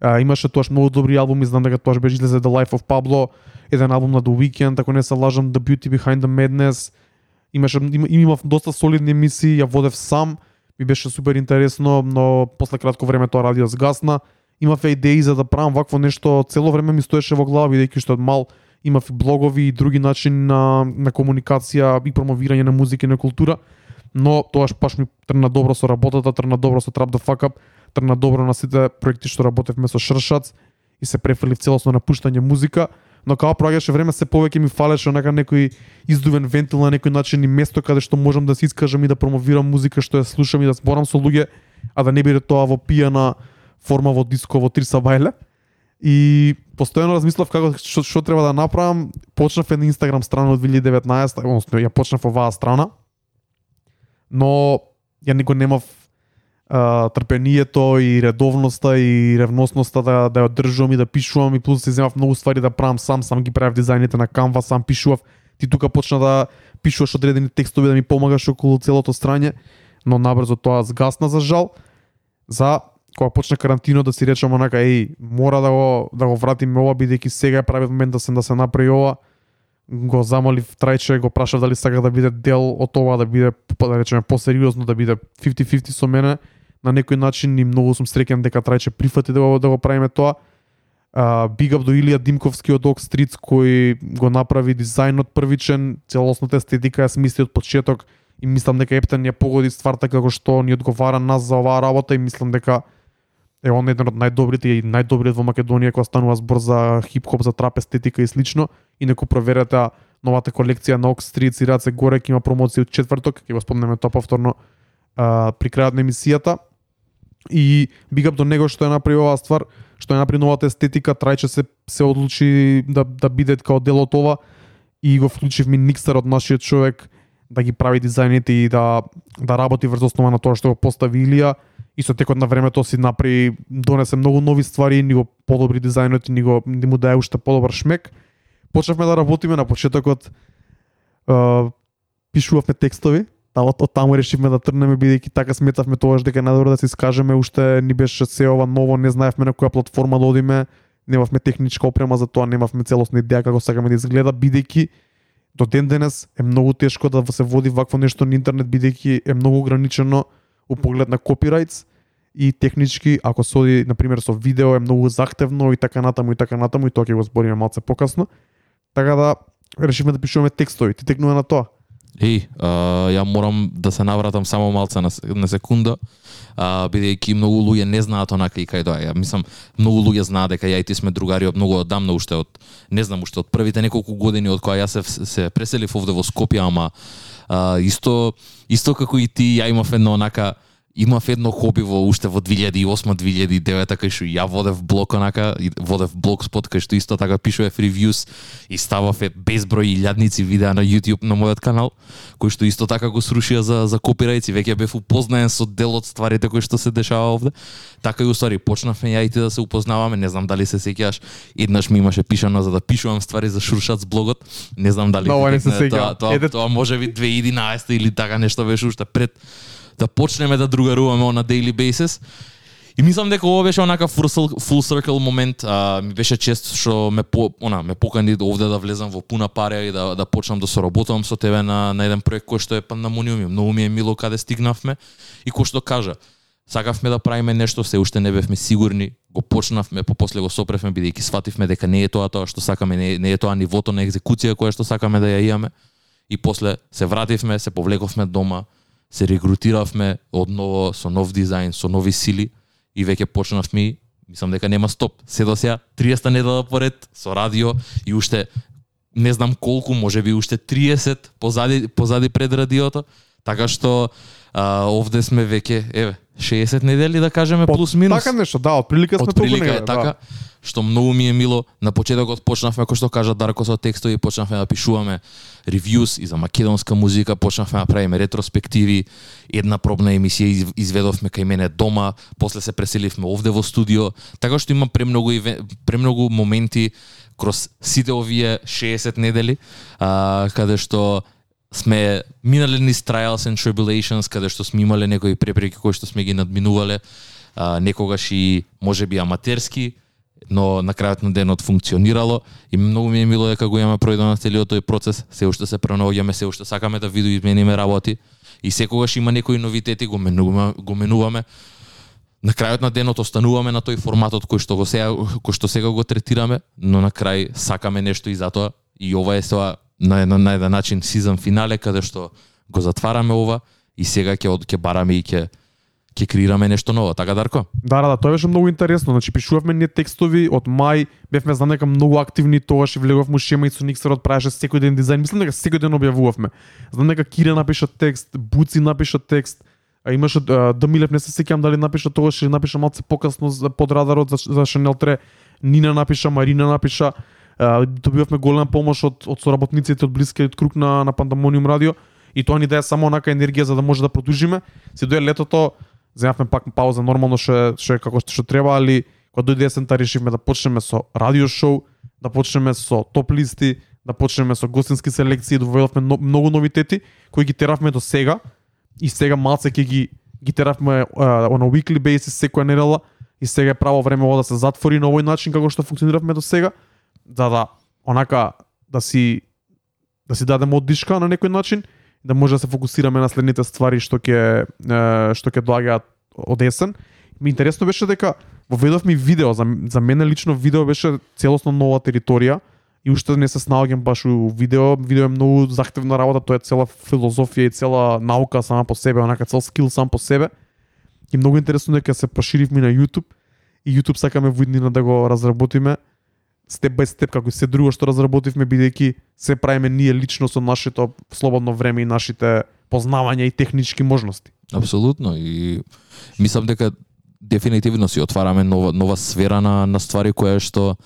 А, имаше тоаш многу добри албуми, знам дека тоаш беше излезе The Life of Pablo, еден албум на The Weeknd, ако не се лажам, The Beauty Behind the Madness. Имаше им, имав доста солидни емисии, ја водев сам, ми беше супер интересно, но после кратко време тоа радио сгасна. Имав идеи за да правам вакво нешто, цело време ми стоеше во глава бидејќи што од мал имав блогови и други начини на, на комуникација и промовирање на музика и на култура, но тоа паш ми трна добро со работата, трна добро со Trap the Fuck Up, трна добро на сите проекти што работевме со Шршац и се префрлив целосно на пуштање музика, но као проаѓаше време се повеќе ми фалеше онака некој издувен вентил на некој начин и место каде што можам да се искажам и да промовирам музика што ја слушам и да зборам со луѓе, а да не биде тоа во пијана форма во диско во три сабајле. И постојано размислав како што, што треба да направам. Почнав една Инстаграм страна од 2019, односно ја почнав оваа страна. Но ја никој немав а, трпението и редовноста и ревносноста да да ја одржувам и да пишувам и плюс да се земав многу ствари да правам сам, сам ги правев дизајните на Canva, сам пишував. Ти тука почна да пишуваш одредени текстови да ми помагаш околу целото страње, но набрзо тоа згасна за жал. За кога почна карантино да си речеме онака еј мора да го да го вратиме ова бидејќи сега е правиот момент да се да се направи ова го замолив Трајче, го прашав дали сака да биде дел од ова, да биде, да речеме, посериозно, да биде 50-50 со мене, на некој начин и многу сум среќен дека Трајче прифати да го, да го правиме тоа. Uh, big up до Илија Димковски од Ок Streets кој го направи дизајнот првичен, целосната естетика ја смисли од почеток и мислам дека Ептен ја погоди стварта како што ни одговара нас за оваа работа и мислам дека е он еден од најдобрите и најдобриот во Македонија кога станува збор за хип-хоп, за трап естетика и слично. И неко проверете новата колекција на Ox Street и Раце горе ќе има промоција од четврток, ќе го спомнеме тоа повторно а, при крајот на емисијата. И бигап до него што ја направи оваа ствар, што ја направи новата естетика, трајче се се одлучи да да биде како дел од ова и го вклучивме Никстар од нашиот човек да ги прави дизајните и да да работи врз основа на тоа што го постави Илија и со текот на времето си направи донесе многу нови ствари, ни го подобри дизајнот и ни го ни му даде уште подобар шмек. Почнавме да работиме на почетокот е, пишувавме текстови, та од, од таму решивме да трнеме бидејќи така сметавме тогаш дека е најдобро да се искажеме, уште ни беше се ова ново, не знаевме на која платформа да одиме, немавме техничка опрема за тоа, немавме целосна идеја како сакаме да изгледа, бидејќи до ден денес е многу тешко да се води вакво нешто на интернет бидејќи е многу ограничено у поглед на копирајтс и технички ако се оди на пример со видео е многу захтевно и така натаму и така натаму и тоа ќе го збориме малце покасно. Така да решивме да пишуваме текстови. Ти текнува на тоа. Еј, а, ја морам да се навратам само малце на, на секунда, а, бидејќи многу луѓе не знаат онака и кај доаја. Мислам, многу луѓе знаат дека ја и ти сме другари од многу одамна уште од не знам уште од првите неколку години од кога ја се се преселив овде во Скопје, ама а, исто исто како и ти ја имав едно онака имав едно хоби во уште во 2008-2009 кај што ја водев блог онака, и водев блогспот кај што исто така пишував ревјус и ставав е безброј илјадници видеа на YouTube на мојот канал, кој што исто така го срушија за за копирајци, веќе бев упознаен со дел од стварите кои што се дешава овде. Така и уствари почнавме ја и ти да се упознаваме, не знам дали се сеќаш, еднаш ми имаше пишано за да пишувам ствари за Шуршац блогот, не знам дали Но, не се сеќавам. тоа, тоа, тоа може би 2011 или така нешто беше уште пред да почнеме да другаруваме на daily basis. И мислам дека ова беше онака full circle full circle момент, а, ми беше чест што ме по, она ме покани да овде да влезам во пуна пари и да да почнам да соработувам со тебе на на еден проект кој што е Пандамониум. Многу ми е мило каде стигнавме и кој што кажа, сакавме да правиме нешто, се уште не бевме сигурни, го почнавме, попосле го сопревме бидејќи свативме дека не е тоа тоа што сакаме, не, е- не е тоа нивото на екзекуција кое што сакаме да ја имаме. И после се вративме, се повлековме дома, се регрутиравме одново со нов дизајн, со нови сили и веќе почнавме, мислам дека нема стоп. Се до сега 30 недела поред со радио и уште не знам колку, може би уште 30 позади позади пред радиото, така што а, овде сме веќе еве 60 недели да кажеме плюс минус. Така нешто, да, од прилика сме толку Од прилика негде, е така. Да што многу ми е мило, на почетокот почнавме како што кажа Дарко со текстови, почнавме да пишуваме ревјус и за македонска музика, почнавме да правиме ретроспективи. Една пробна емисија изведовме кај мене дома, после се преселивме овде во студио, така што има премногу премногу моменти кроз сите овие 60 недели, а, каде што сме минале низ trials and tribulations, каде што сме имале некои препреки кои што сме ги надминувале, а, некогаш и можеби аматерски, но на крајот на денот функционирало и многу ми е мило дека го имаме пројдено целиот тој процес, се уште се пренаоѓаме, се уште сакаме да видоизмениме работи. И секогаш има некои новитети го менуваме, го менуваме. На крајот на денот остануваме на тој форматот кој што го сега кој што сега го третираме, но на крај сакаме нешто и затоа и ова е тоа на еден на еден начин сизон финале каде што го затвараме ова и сега ќе од- ќе бараме и ќе ќе креираме нешто ново, така Дарко? Да, да, да, тоа беше многу интересно. Значи пишувавме ние текстови од мај, бевме знам дека многу активни тогаш и влеговме шема и со Никсерот правеше секој ден дизајн. Мислам дека секој ден објавувавме. Знам дека Кира напиша текст, Буци напиша текст, а имаше Дамилев, не се сеќавам дали напиша тогаш или напиша малце покасно за под радарот за, за Шанел 3. Нина напиша, Марина напиша. А, добивавме голема помош од од соработниците од блискиот круг на на Пандамониум радио и тоа ни даде само онака енергија за да може да продолжиме. Се дое летото, земавме пак пауза нормално ше ше како што што треба, али кога дојде есента решивме да почнеме со радио шоу, да почнеме со топ листи, да почнеме со гостински селекции, да доведовме но, многу новитети кои ги теравме до сега. И сега малце ќе ги ги теравме uh, weekly basis секоја недела. И сега е право време ова да се затвори на овој начин како што функциониравме до сега, за да онака да си да си дадеме оддишка на некој начин да може да се фокусираме на следните ствари што ќе што ќе доаѓаат од есен. Ми интересно беше дека воведовме ми видео, за, за мене лично видео беше целосно нова територија и уште не се снаоѓам баш у видео. Видео е многу захтевна работа, тоа е цела филозофија и цела наука сама по себе, онака цел скил сам по себе. И многу интересно дека се проширивме на YouTube и YouTube сакаме во иднина да го разработиме степ бај степ како и се друго што разработивме бидејќи се правиме ние лично со нашето слободно време и нашите познавања и технички можности. Апсолутно и мислам дека дефинитивно си отвараме нова нова сфера на на ствари која што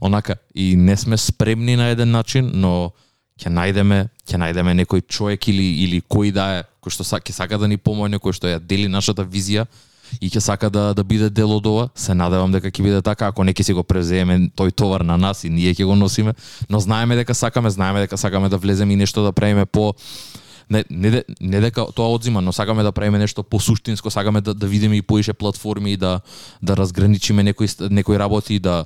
онака и не сме спремни на еден начин, но ќе најдеме ќе најдеме некој човек или или кој да е кој што са, ќе сака да ни помогне, кој што ја дели нашата визија и ќе сака да да биде дел од ова. Се надевам дека ќе биде така, ако не ќе си го презееме тој товар на нас и ние ќе го носиме, но знаеме дека сакаме, знаеме дека сакаме да влеземе и нешто да правиме по не, не, не дека тоа одзима, но сакаме да правиме нешто по суштинско, сакаме да, да видиме и поише платформи и да да разграничиме некои некои работи и да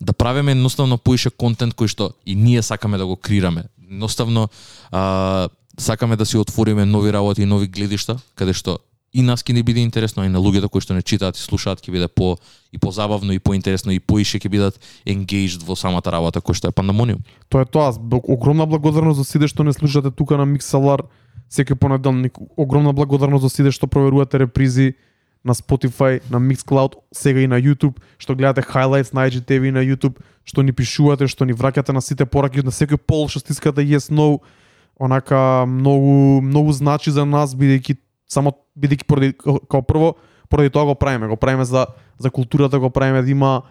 да правиме едноставно поише контент кој што и ние сакаме да го креираме. Едноставно а, сакаме да си отвориме нови работи и нови гледишта, каде што и нас ќе ни биде интересно, а и на луѓето кои што не читаат и слушаат ќе биде по и позабавно и поинтересно и поише ќе бидат engaged во самата работа кој што е Пандамониум. Тоа е тоа. Огромна благодарност за сите што не слушате тука на Миксалар секој понеделник. Огромна благодарност за сите што проверувате репризи на Spotify, на Mixcloud, сега и на YouTube, што гледате highlights на IGTV и на YouTube, што ни пишувате, што ни враќате на сите пораки, на секој пол што стискате yes no, онака многу многу значи за нас бидејќи само бидејќи поради како прво поради тоа го правиме, го правиме за за културата, го правиме да има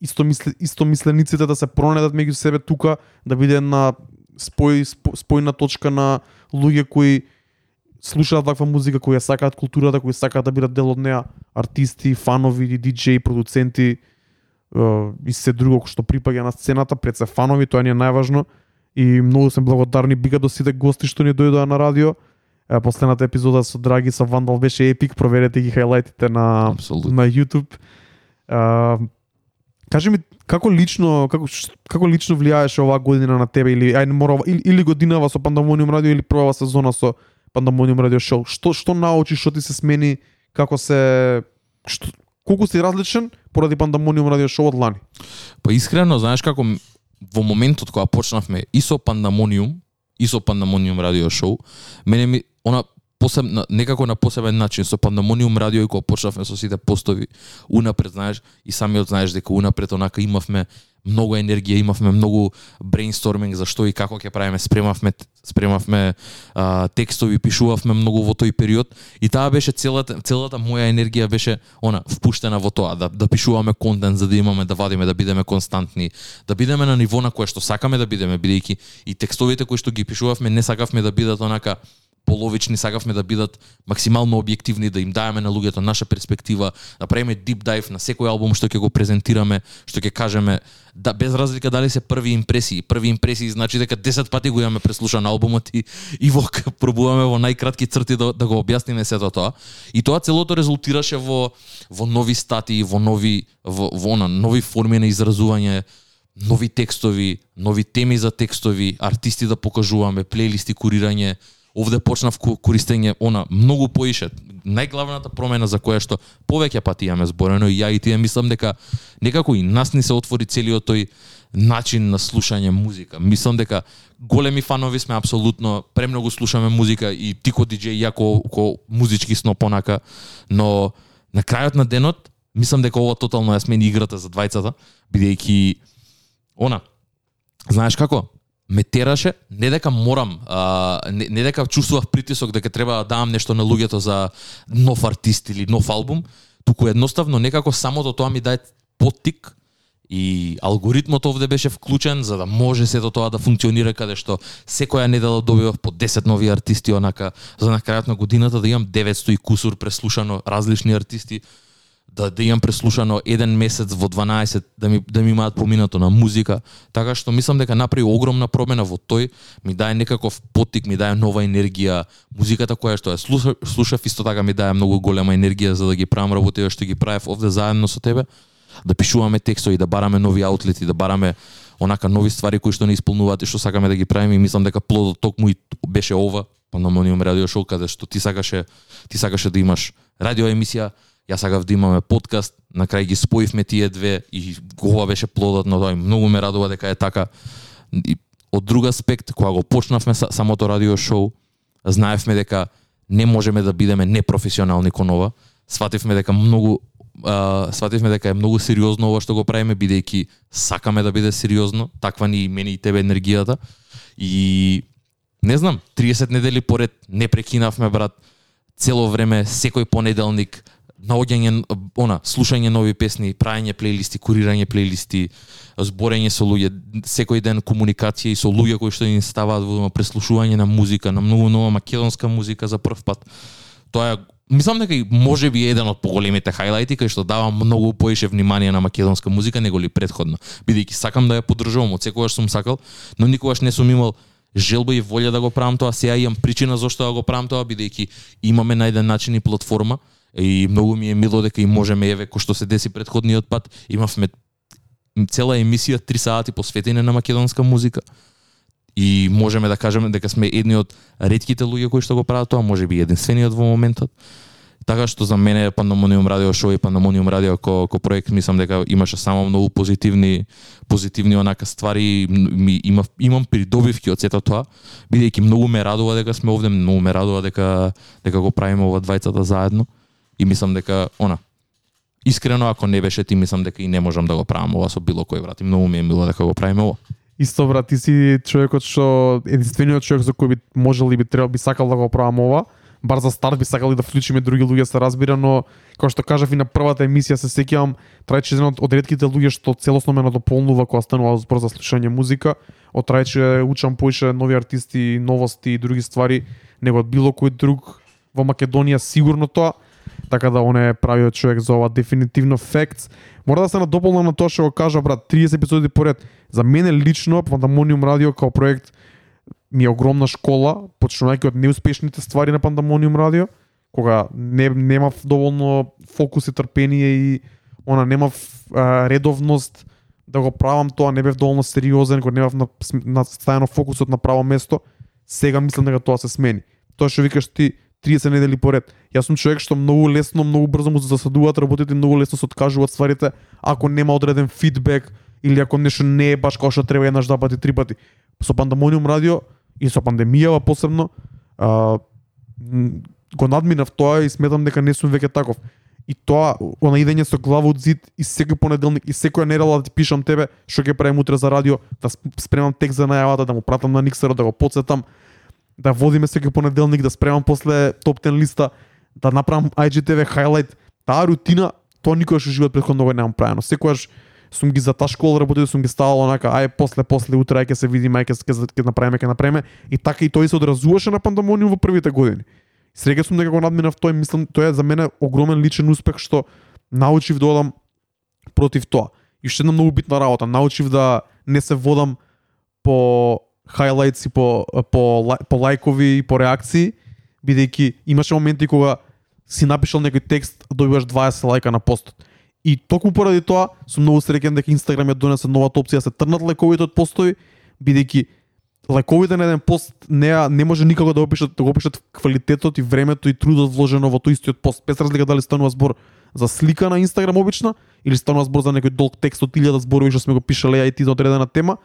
исто исто мислениците да се пронедат меѓу себе тука, да биде на спој спо- спојна точка на луѓе кои слушаат ваква музика, кои ја сакаат културата, кои сакаат да бидат дел од неа, артисти, фанови, диџеи, продуценти и се друго што припаѓа на сцената, пред се фанови, тоа ни е најважно. И многу сме благодарни. Бига до сите гости што ни дојдоа на радио. Последната епизода со Драги со Вандал беше епик, проверете ги хайлайтите на Апсолутно. на YouTube. А, кажи ми како лично како како лично влијаеше оваа година на тебе или ајде мора ова- или, или годинава со Пандамониум радио или првава сезона со Пандамониум радио шоу. Што што научи, што ти се смени, како се што колку си различен поради Пандамониум радио шоу од лани? Па искрено, знаеш како во моментот кога почнавме и со Пандамониум, и со Пандамониум радио шоу, мене ми она посебна некако на посебен начин со Пандамониум радио и кога почнавме со сите постови унапред знаеш и самиот знаеш дека унапред онака имавме многу енергија, имавме многу брейнсторминг за што и како ќе правиме, спремавме спремавме а, текстови, пишувавме многу во тој период. И таа беше целата целата моја енергија беше она впуштена во тоа да да пишуваме контент за да имаме да вадиме да бидеме константни, да бидеме на ниво на кое што сакаме да бидеме бидејќи и текстовите кои што ги пишувавме не сакавме да бидат онака половични, сакавме да бидат максимално објективни, да им даеме на луѓето наша перспектива, да правиме deep dive на секој албум што ќе го презентираме, што ќе кажеме, да без разлика дали се први импресии. Први импресии значи дека 10 пати го имаме преслушан албумот и, и во пробуваме во најкратки црти да, да го објасниме сето тоа. И тоа целото резултираше во во нови статии, во нови во, во на нови форми на изразување, нови текстови, нови теми за текстови, артисти да покажуваме, плейлисти, курирање, овде почнав користење она многу поише. Најглавната промена за која што повеќе пати имаме зборено и ја и тие мислам дека некако и нас ни се отвори целиот тој начин на слушање музика. Мислам дека големи фанови сме апсолутно, премногу слушаме музика и ти ко диџеј, ја ко, ко музички сно понака, но на крајот на денот мислам дека ова тотално ја смени играта за двајцата, бидејќи она знаеш како ме тераше, не дека морам, а, не, не дека чувствував притисок дека треба да давам нешто на луѓето за нов артист или нов албум, туку едноставно некако самото тоа ми даде поттик и алгоритмот овде беше вклучен за да може сето тоа да функционира каде што секоја недела добивав по 10 нови артисти онака за на крајот на годината да имам 900 и кусур преслушано различни артисти да да имам преслушано еден месец во 12 да ми да ми имаат поминато на музика, така што мислам дека направи огромна промена во тој, ми дае некаков потик, ми дае нова енергија, музиката која што ја слушав, слушав исто така ми дае многу голема енергија за да ги правам работите што ги правев овде заедно со тебе, да пишуваме текстови, да бараме нови аутлети, да бараме онака нови ствари кои што не исполнуваат и што сакаме да ги правиме. И мислам дека плодот токму и беше ова Пандамониум радио шоу каде што ти сакаше ти сакаше да имаш радио емисија, Јас сакав да имаме подкаст, на крај ги споивме тие две и ова беше плодот на тоа и многу ме радува дека е така. И од друг аспект, кога го почнавме самото радио шоу, знаевме дека не можеме да бидеме непрофесионални кон ова. Свативме дека многу а, свативме дека е многу сериозно ова што го правиме бидејќи сакаме да биде сериозно, таква ни и мене и тебе енергијата. И не знам, 30 недели поред не прекинавме брат, цело време секој понеделник наоѓање она слушање нови песни, правење плейлисти, курирање плейлисти, зборење со луѓе, секој ден комуникација и со луѓе кои што ни ставаат во преслушување на музика, на многу нова македонска музика за прв пат. Тоа е Мислам дека и може би еден од поголемите хайлайти кај што дава многу поише внимание на македонска музика него ли. Бидејќи сакам да ја поддржувам, од секогаш сум сакал, но никогаш не сум имал желба и волја да го правам тоа, сега имам причина зошто да го правам тоа, бидејќи имаме на еден начин и платформа и многу ми е мило дека и можеме еве кој што се деси предходниот пат, имавме цела емисија 3 сати посветена на македонска музика. И можеме да кажеме дека сме едни од ретките луѓе кои што го прават тоа, може би единствениот во моментот. Така што за мене Пандамониум радио шоу и Пандамониум радио ко, ко проект мислам дека имаше само многу позитивни позитивни онака ствари. Ми има имам придобивки од сето тоа бидејќи многу ме радува дека сме овде, многу ме радува дека дека го правиме ова двајцата заедно и мислам дека она искрено ако не беше ти мислам дека и не можам да го правам ова со било кој брат и многу ми е мило дека го правиме ова. Исто брат, ти си човекот што единствениот човек за кој би можел и би требал би сакал да го правам ова. Бар за старт би сакал и да вклучиме други луѓе се разбира, но како што кажав и на првата емисија се сеќавам, Трајче еден од, од ретките луѓе што целосно ме надополнува кога станува збор за слушање музика. Од Трајче учам поише нови артисти, новости и други ствари него од било кој друг во Македонија сигурно тоа. Така да он е правиот човек за ова дефинитивно facts. Мора да се надополнам на тоа што го кажа брат, 30 епизоди поред. За мене лично Пандамониум радио како проект ми е огромна школа, почнувајќи од неуспешните ствари на Пандамониум радио, кога не немав доволно фокус и трпение и она немав а, редовност да го правам тоа, не бев доволно сериозен, кога немав на, на стајано фокусот на право место, сега мислам дека тоа се смени. Тоа што викаш ти 30 недели поред. Јас сум човек што многу лесно, многу брзо му се засадуваат работите, многу лесно се откажуваат стварите ако нема одреден фидбек или ако нешто не е баш како што треба еднаш, два пати, три пати. Со Пандамониум радио и со пандемијава посебно, а, го надминав тоа и сметам дека не сум веќе таков. И тоа, она идење со глава од зид и секој понеделник и секоја недела да ти пишам тебе што ќе правим утре за радио, да спремам текст за најавата, да му пратам на никсера да го подсетам, да водиме секој понеделник, да спремам после топ 10 листа, да направам IGTV highlight. Таа рутина, тоа никогаш во живот претходно го немам правено. Секогаш сум ги заташкувал работите, сум ги ставал онака, ај после после утре ај ќе се видиме, ај ќе ќе ќе направиме, ќе направиме и така и тој се одразуваше на пандемониум во првите години. Среќа сум дека го надминав тој, мислам, тоа е за мене огромен личен успех што научив да одам против тоа. И уште една многу битна работа, научив да не се водам по хайлайтс и по по по лајкови и по реакции, бидејќи имаше моменти кога си напишал некој текст, добиваш 20 лајка на постот. И токму поради тоа сум многу среќен дека Инстаграм ја донесе новата опција да се трнат лайковите од постои, бидејќи лайковите на еден пост не не може никако да опишат да го опишат квалитетот и времето и трудот вложено во тој истиот пост. Без разлика дали станува збор за слика на Инстаграм обична или станува збор за некој долг текст од 1000 зборови што сме го пишале ја и ти за одредена тема,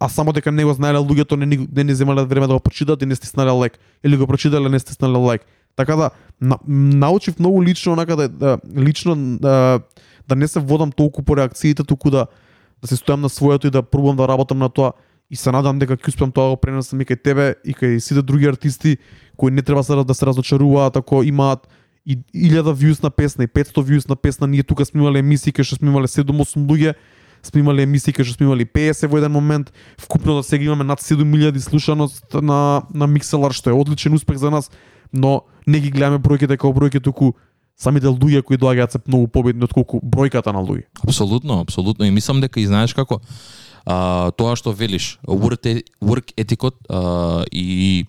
а само дека не го знаеле луѓето не, не, не земале време да го прочитат и не стиснале лайк. Или го прочитале не стиснале лайк. Така да на, научив многу лично онака да, да лично да, да не се водам толку по реакциите, туку да да се стојам на своето и да пробувам да работам на тоа. И се надам дека ќе успеам тоа да го пренесам и кај тебе и кај сите други артисти кои не треба се да се разочаруваат ако имаат и 1000 views на песна и 500 views на песна, ние тука сме имале емисии кај што сме имале 7-8 луѓе, сме имали емисии кај што сме имали 50 во еден момент, вкупно да сега имаме над 7000 слушаност на на Mixlr, што е одличен успех за нас, но не ги гледаме бројките како бројки туку самите луѓе кои доаѓаат се многу победни отколку бројката на луѓе. Апсолутно, апсолутно. И мислам дека и знаеш како а, тоа што велиш, work, e, work етикот а, и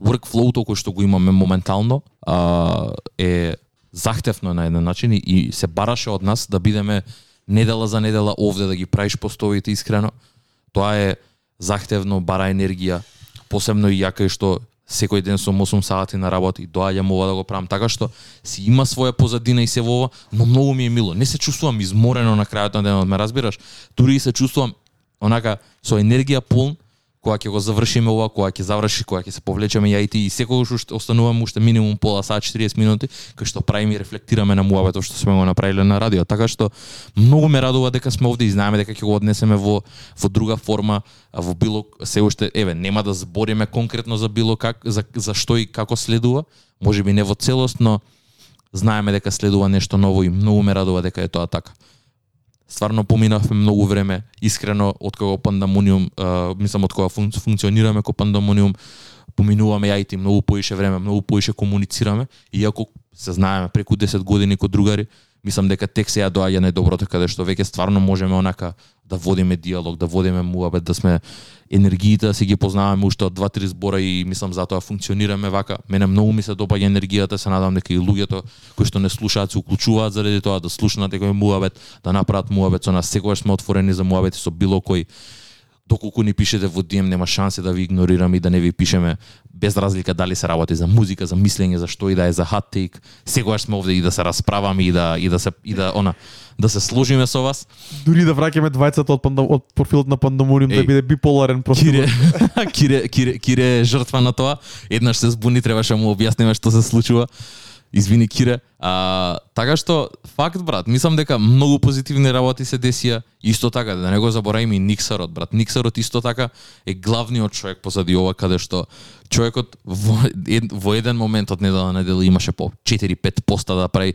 work flow кој што го имаме моментално а, е захтевно на еден начин и, и се бараше од нас да бидеме недела за недела овде да ги правиш постовите искрено. Тоа е захтевно, бара енергија, посебно и јака е што секој ден сум 8 сати на работа и доаѓам ова да го правам така што си има своја позадина и се во ова, но многу ми е мило. Не се чувствувам изморено на крајот на денот, ме разбираш? Дури и се чувствувам онака со енергија полн кога ќе го завршиме ова, кога ќе заврши, кога ќе се повлечеме ја и ти и секогаш уште остануваме уште минимум пола сат 40 минути кај што правиме и рефлектираме на муабето што сме го направиле на радио. Така што многу ме радува дека сме овде и знаеме дека ќе го однесеме во во друга форма, во било се уште еве нема да збориме конкретно за било как за за што и како следува, можеби не во целост, но знаеме дека следува нешто ново и многу ме радува дека е тоа така стварно поминавме многу време, искрено, од кога пандамониум, а, мислам од кога фун, функционираме ко пандамониум, поминуваме ја и ти многу поише време, многу поише комуницираме, иако се знаеме преку 10 години ко другари, мислам дека тек сега доаѓа најдоброто каде што веќе стварно можеме онака да водиме диалог, да водиме муабет, да сме енергиите да си ги познаваме уште од два-три збора и мислам затоа функционираме вака. Мене многу ми се допаѓа енергијата, се надам дека и луѓето кои што не слушаат се уклучуваат заради тоа да слушнат некој муабет, да направат муабет со нас. Секогаш сме отворени за муабет со било кој доколку ни пишете во DM нема шанси да ви игнорираме и да не ви пишеме без разлика дали се работи за музика, за мислење, за што и да е за hot take. Секогаш сме овде и да се расправаме и да и да се и да она да се сложиме со вас. Дури да враќаме двајцата од, пандам, од профилот на Пандамониум да биде биполарен профил. Кире, Кире, Кире, Кире жртва на тоа. Еднаш се збуни, требаше да му објасниме што се случува. Извини Кире. А, така што факт брат, мислам дека многу позитивни работи се десија. Исто така да не го заборавиме и Никсарот брат. Никсарот исто така е главниот човек позади ова каде што човекот во, ед, во еден момент од недела на недела имаше по 4-5 поста да прави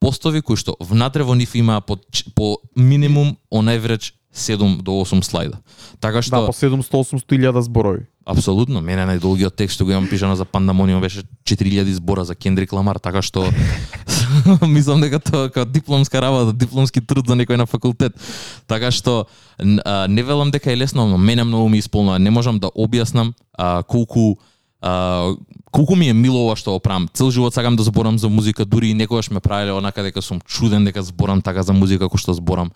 постови кои што внатре во нив имаа по, по минимум on average 7 до 8 слайда. Така што Да, по 700-800 илјада зборови. Апсолутно, мене најдолгиот текст што го имам пишано за Пандамониум беше 4000 збора за Кендрик Ламар, така што мислам дека тоа како дипломска работа, дипломски труд за некој на факултет. Така што не велам дека е лесно, но мене многу ми исполнува. Не можам да објаснам а, колку а, колку ми е мило ова што го правам. Цел живот сакам да зборам за музика, дури и некогаш ме правеле онака дека сум чуден дека зборам така за музика како што зборам.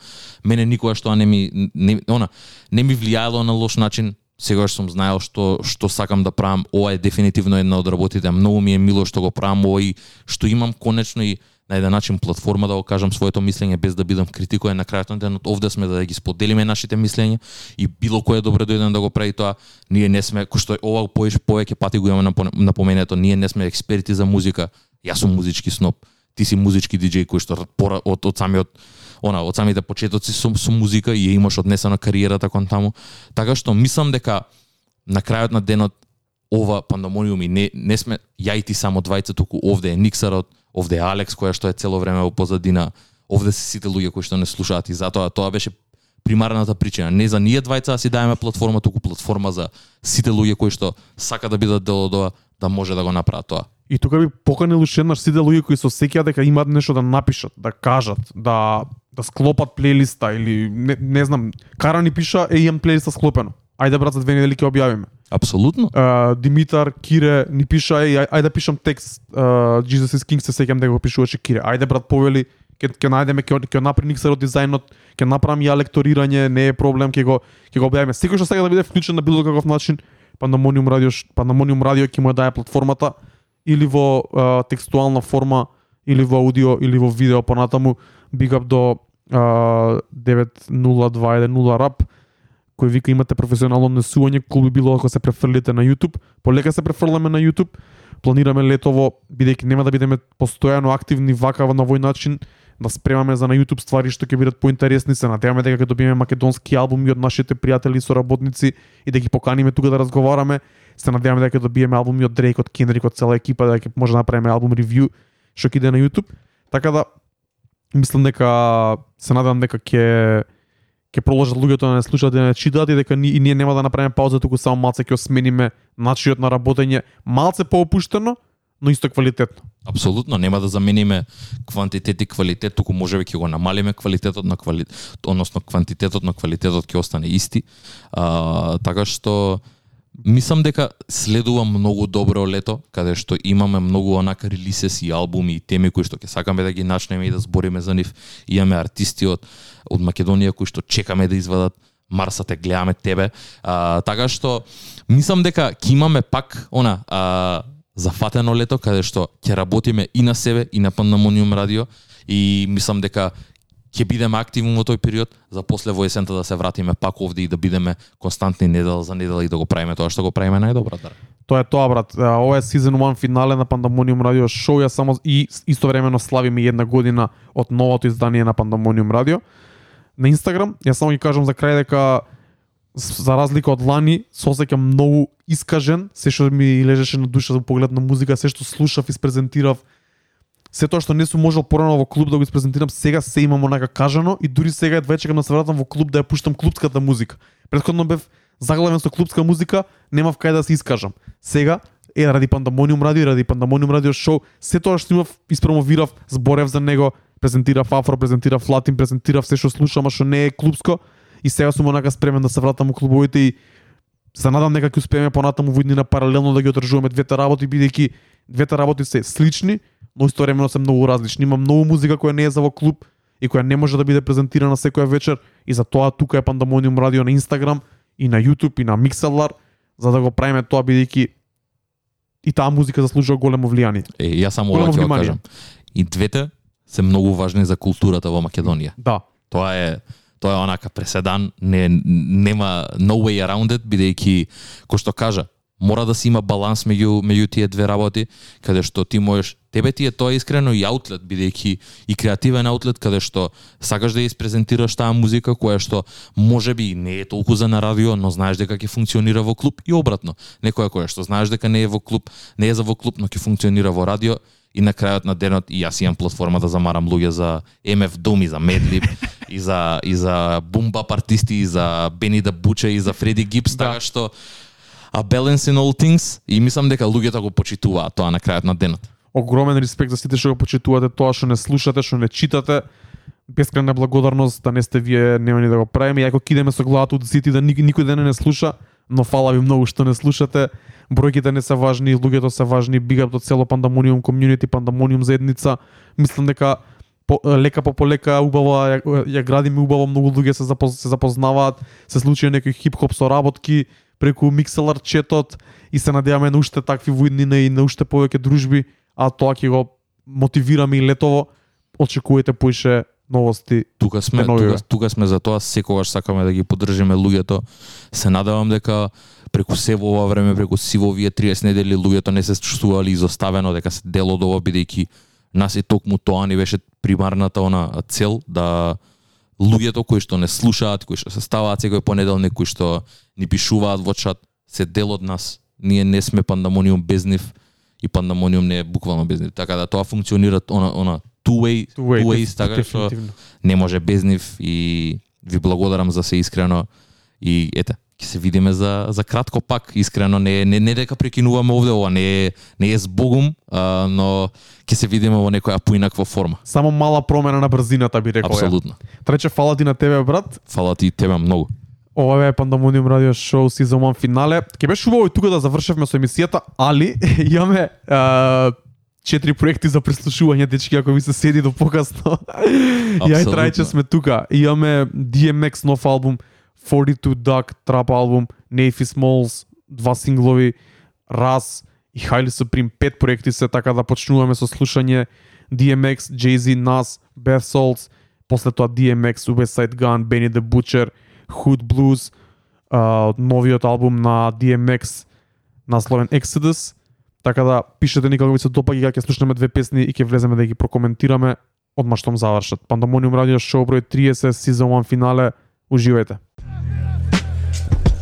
Мене никогаш тоа не ми не, она не ми влијаело на лош начин. Сегаш сум знаел што што сакам да правам. Ова е дефинитивно една од работите. Многу ми е мило што го правам ова и што имам конечно и на еден начин платформа да го кажам своето мислење без да бидам критикуван на крајот на денот. Овде сме да ги споделиме нашите мислења и било кој е добре да дојден да го прави тоа. Ние не сме кој што ова поиш повеќе пати го имаме напоменето, ние не сме експерти за музика. Јас сум музички сноб ти си музички диџеј кој што од од самиот она од самите почетоци со, со музика и имаш однесена кариерата кон таму. Така што мислам дека на крајот на денот ова пандамониум и не, не сме ја и ти само двајца, туку овде е Никсарот, овде е Алекс која што е цело време во позадина, овде се сите луѓе кои што не слушаат и затоа тоа беше примарната причина. Не за ние двајца да си даваме платформа, туку платформа за сите луѓе кои што сака да бидат дел од ова, да може да го направат тоа. И тука би поканил уште еднаш сите луѓе кои се осеќаат дека имаат нешто да напишат, да кажат, да да склопат плейлиста или не, не знам, Кара ни пиша, е имам плейлиста склопено. Ајде брат за две недели ќе објавиме. Апсолутно. Uh, Димитар Кире ни пиша, ај, ај, да пишам текст, uh, Jesus is King се сеќам дека го пишуваше Кире. Ајде брат повели, ќе ќе најдеме ќе ќе направи од дизајнот, ќе направам ја лекторирање, не е проблем, ќе го ќе го објавиме. Секој што сака да биде вклучен на било каков начин, Пандамониум радио, ш- Пандамониум радио ќе му ја дае платформата или во uh, текстуална форма, или во аудио, или во видео понатаму, big up до uh, 90210 рап, кој вика имате професионално однесување, кул би било ако се префрлите на YouTube. Полека се префрламе на YouTube. Планираме летово, бидејќи нема да бидеме постојано активни вака на овој начин, да спремаме за на YouTube ствари што ќе бидат поинтересни. Се надеваме дека ќе добиеме македонски албуми од нашите пријатели и соработници и да ги поканиме тука да разговараме. Се надеваме дека ќе добиеме албуми од Дрейк, од Кендрик, од цела екипа, да ќе може да направиме албум ревју што ќе иде на YouTube. Така да мислам дека се надевам дека ќе ќе продолжат луѓето да не слушаат и да не читаат и дека ни, и ние нема да направиме пауза, туку само малце ќе осмениме начинот на работење, малце поопуштено, но исто квалитетно. Апсолутно нема да замениме квантитет и квалитет, туку можеби ќе го намалиме квалитетот на квалитет, односно квантитетот на квалитетот ќе остане исти. А, така што мислам дека следува многу добро лето, каде што имаме многу онака релисес и албуми и теми кои што ќе сакаме да ги начнеме и да збориме за нив. Имаме артисти од од Македонија кои што чекаме да извадат Марса те гледаме тебе. А, така што мислам дека ќе имаме пак она а, зафатено лето каде што ќе работиме и на себе и на Пандамониум радио и мислам дека ќе бидеме активни во тој период за после во есента да се вратиме пак овде и да бидеме константни недела за недела и да го правиме тоа што го правиме најдобро. Дар. Тоа е тоа, брат. Ова е сезон 1 финале на Пандамониум радио шоу. Ја само и истовремено славиме една година од новото издание на Пандамониум радио. На Инстаграм, ја само ги кажам за крај дека за разлика од лани, се осеќам многу искажен, се што ми лежеше на душа за поглед на музика, се што слушав и спрезентирав се тоа што не сум можел порано во клуб да го испрезентирам, сега се имам онака кажано и дури сега едва чекам да се вратам во клуб да ја пуштам клубската музика. Предходно бев заглавен со клубска музика, немав кај да се искажам. Сега е ради Пандамониум радио, ради Пандамониум радио шоу, се тоа што имав испромовирав, зборев за него, презентирав афро, презентирав латин, презентирав се што слушам, а што не е клубско и сега сум онака спремен да се вратам во клубовите и се надам дека ќе успееме понатаму во иднина паралелно да ги одржуваме двете работи бидејќи двете работи се слични, но истовремено се многу различни. Има многу музика која не е за во клуб и која не може да биде презентирана секоја вечер и за тоа тука е Пандамониум радио на Инстаграм и на YouTube и на Mixlr за да го правиме тоа бидејќи и таа музика заслужува големо влијание. Е, јас само ова ќе кажам. И двете се многу важни за културата во Македонија. Да. Тоа е тоа е онака преседан, не нема no way around it бидејќи кој што кажа, мора да се има баланс меѓу меѓу тие две работи, каде што ти можеш тебе ти е тоа искрено и аутлет бидејќи и креативен аутлет каде што сакаш да ја испрезентираш таа музика која што можеби не е толку за на радио, но знаеш дека ќе функционира во клуб и обратно. Некоја која што знаеш дека не е во клуб, не е за во клуб, но ќе функционира во радио и на крајот на денот и јас имам платформа да замарам луѓе за MF Doom и за Медлиб и за и за бумбап артисти и за Бени да Буче и за Фреди Гипс, Да. така што a balance in all things и мислам дека луѓето го почитуваат тоа на крајот на денот. огромен респект за сите што го почитувате тоа што не слушате, што не читате. Бескрајна благодарност да не сте вие, нема ни да го правиме. Јако кидеме со главата од зид да никој, да никој ден не слуша, но фала ви многу што не слушате. Бројките не се важни, луѓето се важни, Бигап до цело Пандамониум комјунити, Пандамониум заедница. Мислам дека по, лека по полека убаво ја, ја градиме убаво, многу луѓе се, запоз, се запознаваат, се случи некои хип-хоп соработки преку Mixlr четот и се надеваме на уште такви воиднина и на уште повеќе дружби, а тоа ќе го мотивираме и летово. Очекувате поише новости. тука сме, тука, тука сме за тоа, секогаш сакаме да ги поддржиме луѓето. Се надевам дека преку се во ова време, преку сиво овие 30 недели, луѓето не се чувствували изоставено, дека се дел од ова, бидејќи нас и токму тоа ни беше примарната она цел да луѓето кои што не слушаат, кои што се ставаат секој понеделник, кои што ни пишуваат во чат, се дел од нас. Ние не сме пандамониум без нив и пандамониум не е буквално без нив. Така да тоа функционира она она two way, Two way, two ways, така што не може без нив и ви благодарам за се искрено и ете ќе се видиме за за кратко пак искрено не е- не не дека прекинуваме овде ова не е не е збогум а, но ќе се видиме во некоја поинаква форма Само мала промена на брзината би рекол. ја. апсолутно Трече фала ти на тебе брат. фала ти и тебе многу Ова е Пандамониум радио шоу сезон 1 финале. Ке беше убаво и тука да завршевме со емисијата, али имаме а, четири проекти за преслушување, дечки, ако ви се седи до покасно. и ај Апсолутно. трајче сме тука. Имаме DMX нов албум, 42 Duck трап албум, Navy Smalls, два синглови, Раз и Highly Supreme, пет проекти се, така да почнуваме со слушање DMX, Jay-Z, Nas, Beth Souls, после тоа DMX, Westside Gun, Benny the Butcher, Hood Blues, uh, новиот албум на DMX насловен Exodus. Така да пишете ни како ви се допаѓа, ќе слушнеме две песни и ќе влеземе да ги прокоментираме одма штом завршат. Пандамониум радио шоу број 30 сезон 1 финале. Уживајте.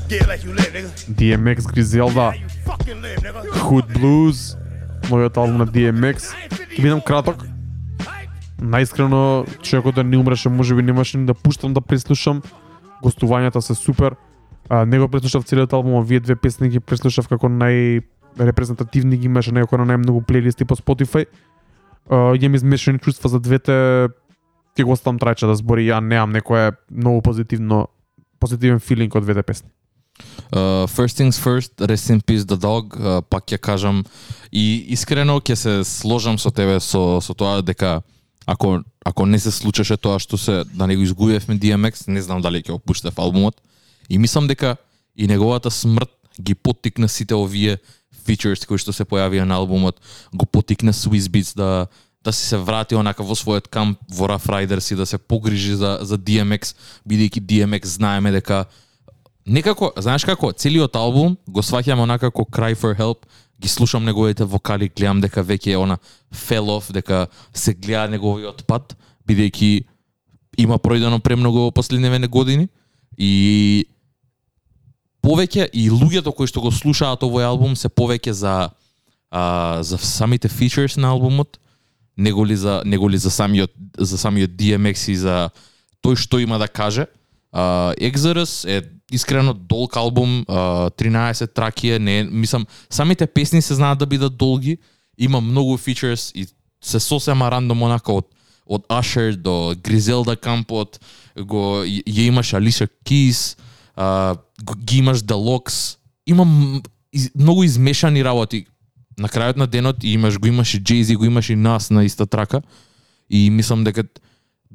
DMX Griselda. Hood Blues, новиот албум на DMX. Ќе бидам краток. Наискрено, човекот да не умреше, можеби немаше ни да пуштам да преслушам. Гостувањата се супер. А, не го преслушав целиот албум, а вие две песни ги преслушав како нај репрезентативни ги имаше некој на најмногу плейлисти по Spotify. А, имам измешани чувства за двете. Ќе го оставам трајче да збори, ја немам некое многу позитивно позитивен филинг од двете песни. Uh, first things first, rest in peace the dog, uh, пак ќе кажам и искрено ќе се сложам со тебе со со тоа дека ако ако не се случеше тоа што се да не го изгубевме DMX, не знам дали ќе опуштев албумот. И мислам дека и неговата смрт ги поттикна сите овие features кои што се појавија на албумот, го поттикна Swiss Beats да да си се врати онака во својот камп во Rough Riders и да се погрижи за за DMX, бидејќи DMX знаеме дека некако, знаеш како, целиот албум го сваќам онака како Cry for Help, ги слушам неговите вокали, гледам дека веќе е она fell off, дека се гледа неговиот пат, бидејќи има пројдено премногу во последниве години и повеќе и луѓето кои што го слушаат овој албум се повеќе за а, за самите features на албумот, неголи за неголи за самиот за самиот DMX и за тој што има да каже. А, Exodus е искрено долг албум, 13 траки е, не, мислам, самите песни се знаат да бидат долги, има многу features и се сосема рандом онака од од Usher до Griselda кампот, го ја имаш Алиша Keys, а, ги имаш Deluxe, има из, многу измешани работи. На крајот на денот и имаш го имаш и Jay-Z, го имаш и нас на иста трака. И мислам дека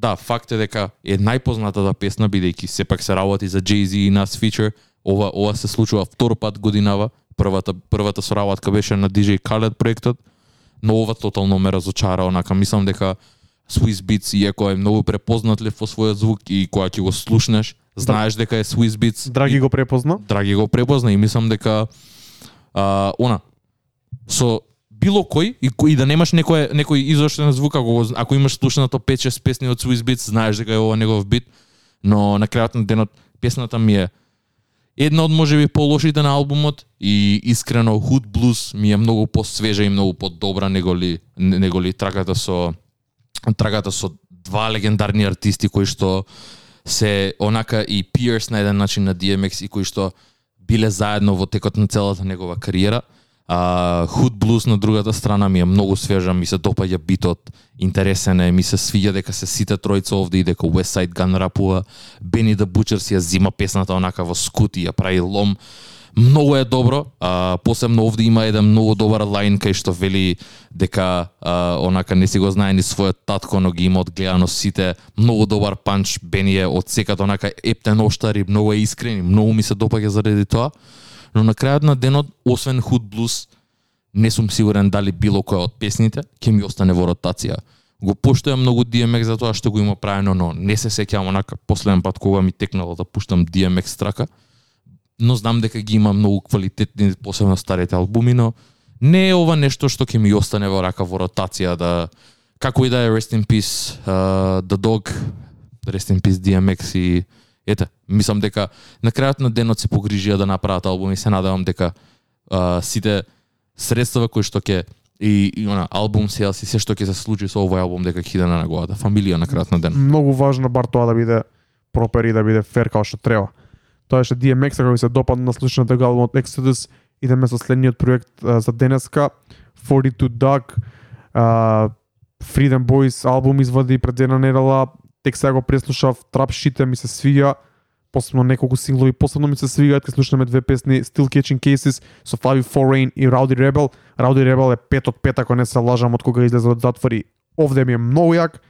да, факт е дека е најпознатата песна бидејќи сепак се работи за Jay-Z и нас фичер. Ова ова се случува втор пат годинава. Првата првата соработка беше на DJ Khaled проектот, но ова тотално ме разочара, онака мислам дека Swiss Beats иако е многу препознатлив во својот звук и кога ќе го слушнеш, знаеш дека е Swiss Beats. Драги го препозна. Драги го препозна и мислам дека а, она со било кој и и да немаш некој некој извршен звук ако го- ако имаш слушнато 5-6 песни од Swiss Beats знаеш дека е ова негов бит но на крајот на денот песната ми е една од можеби полошите на албумот и искрено Hood Blues ми е многу посвежа и многу подобра неголи неголи трагата со трагата со два легендарни артисти кои што се онака и Pierce на еден начин на DMX и кои што биле заедно во текот на целата негова кариера. А худ блуз на другата страна ми е многу свежа, ми се допаѓа битот, интересен е, ми се свиѓа дека се сите тројца овде и дека West Side Gun рапува, Benny the Butcher си ја зима песната онака во скут и ја прави лом. Многу е добро, а, посебно овде има еден многу добар лайн кај што вели дека а, онака не си го знае ни својот татко, но ги има одгледано сите. Многу добар панч, Бени е од секат онака ептен оштар и многу е искрен и многу ми се допаѓа заради тоа. Но на крајот на денот, освен Hood Blues, не сум сигурен дали било која од песните ќе ми остане во ротација. го поштојам многу DMX за тоа што го има правено, но не се сеќавам онака последен пат кога ми текнало да пуштам DMX трака. Но знам дека ги има многу квалитетни, посебно старите албуми, но не е ова нешто што ќе ми остане во рака во ротација да како и да е Rest in Peace, uh, The Dog, Rest in Peace DMX и ете, мислам дека на крајот на денот се погрижија да направат албум и се надевам дека а, сите средства кои што ќе и, и она албум sales и се што ќе се случи со овој албум дека ќе на неговата фамилија на крајот на ден. Многу важно бар тоа да биде пропер и да биде фер како што треба. Тоа што DMX ако ви се допадна на слушната го албумот Exodus, идеме со следниот проект а, за денеска 42 Dug а, Freedom Boys албум извади пред една недела, тек сега го преслушав, трап шите ми се свиѓа, посебно неколку синглови, посебно ми се свигаат, кога слушнаме две песни Still Catching Cases со Flavio Foreign и Rowdy Rebel. Rowdy Rebel е пет од пет, ако не се лажам, од кога излезе од затвори. Овде ми е многу јак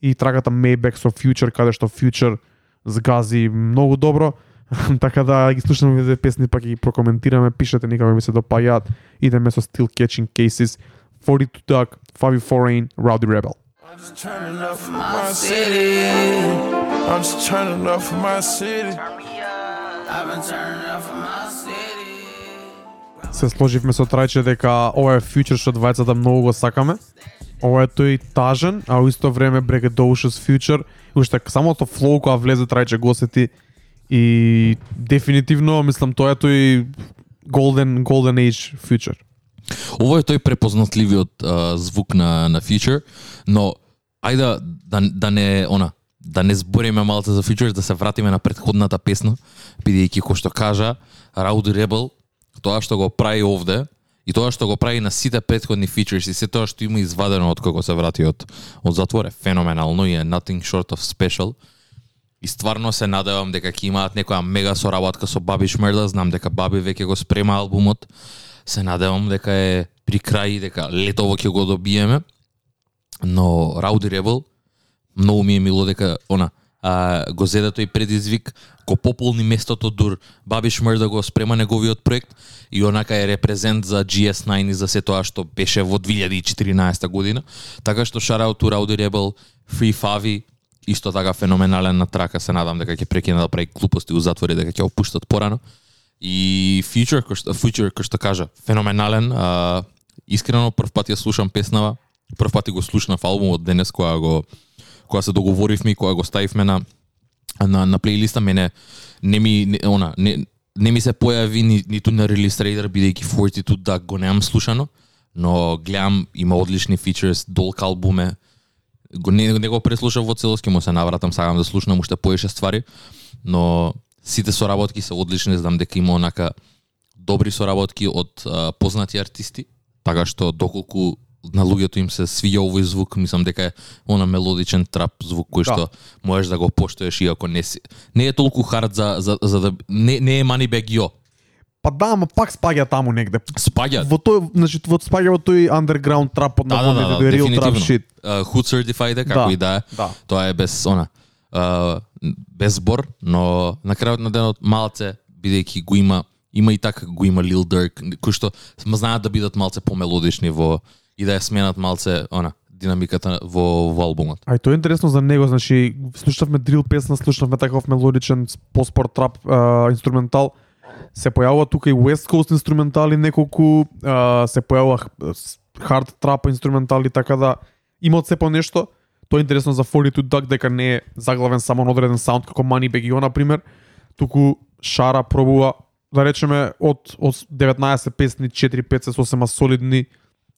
и трагата Maybach со Future, каде што Future згази многу добро. така да ги слушаме две песни, па ги прокоментираме, пишете никако ми се допаѓаат. Идеме со Still Catching Cases, 42 Duck, Flavio Foreign, Rowdy Rebel. I'm just turning up for my city. I'm just turning up for my city. I've been turning up for my city. се сложивме со Трајче дека ова е фьючер што двајцата многу го сакаме. Ова е тој тажен, а во исто време Braggadocious фьючер. Уште самото флоу кога влезе Трајче го сети и дефинитивно мислам тоа е тој golden golden age фьючер. Ово е тој препознатливиот а, звук на на Future, но ајде да да не она да не збориме малце за фичерс, да се вратиме на претходната песна, бидејќи кој што кажа Rowdy Rebel, тоа што го прави овде и тоа што го прави на сите претходни фичерс и се тоа што има извадено од кога се врати од од затвор е феноменално и е nothing short of special. И стварно се надевам дека ќе имаат некоја мега соработка со Баби Шмерда, знам дека Баби веќе го спрема албумот. Се надевам дека е при крај и дека летово ќе го добиеме. Но Rowdy Rebel многу ми е мило дека она а, го зеде тој предизвик, го пополни местото дур Бабиш Шмер да го спрема неговиот проект и онака е репрезент за GS9 и за се тоа што беше во 2014 година. Така што shout out Rowdy Rebel, Free Favi, исто така феноменален на трака, се надам дека ќе прекине да прави глупости у затвори, дека ќе опуштат порано. И Future, кој што, Future, кој што кажа, феноменален. А, искрено прв пат ја слушам песнава, прв пати го слушнав албумот денес која го која се договоривме и која го ставивме на на на плейлиста мене не ми не, она не не ми се појави ни, ниту на релиз рейдер бидејќи 42 да го немам слушано, но гледам има одлични фичерс, долг албуме. Го не, не го преслушав во целоски, му се навратам, сакам да слушнам уште поише ствари, но сите соработки се одлични, знам дека има онака добри соработки од а, познати артисти, така што доколку на луѓето им се свиѓа овој звук, мислам дека е она мелодичен трап звук кој Да. што можеш да го поштоеш иако не си не е толку хард за за, за да не не е Moneybag Yo. Па да, ама пак спаѓа таму негде. Спаѓа. Во тој, значи, во спаѓа во тој underground трап од Да, да, да, да, real trap shit. Uh, Hood Certified е, како Да, и да е. да. Тоа е без она uh, без збор, но на крајот на денот малце бидејќи го има има и така го има Lil Durk, кои што знаат да бидат малце помелодични во и да ја сменат малце она динамиката во, во албумот. Ај тоа е интересно за него, значи слушавме дрил песна, слушавме таков мелодичен постпорт трап а, инструментал. Се појавува тука и West Coast инструментали неколку, а, се појавува хард трап инструментали, така да има од се по нешто. Тоа е интересно за 42 Duck дека не е заглавен само на одреден саунд како Moneybag Yo, например, туку Шара пробува да речеме од од 19 песни 4-5 се сосема солидни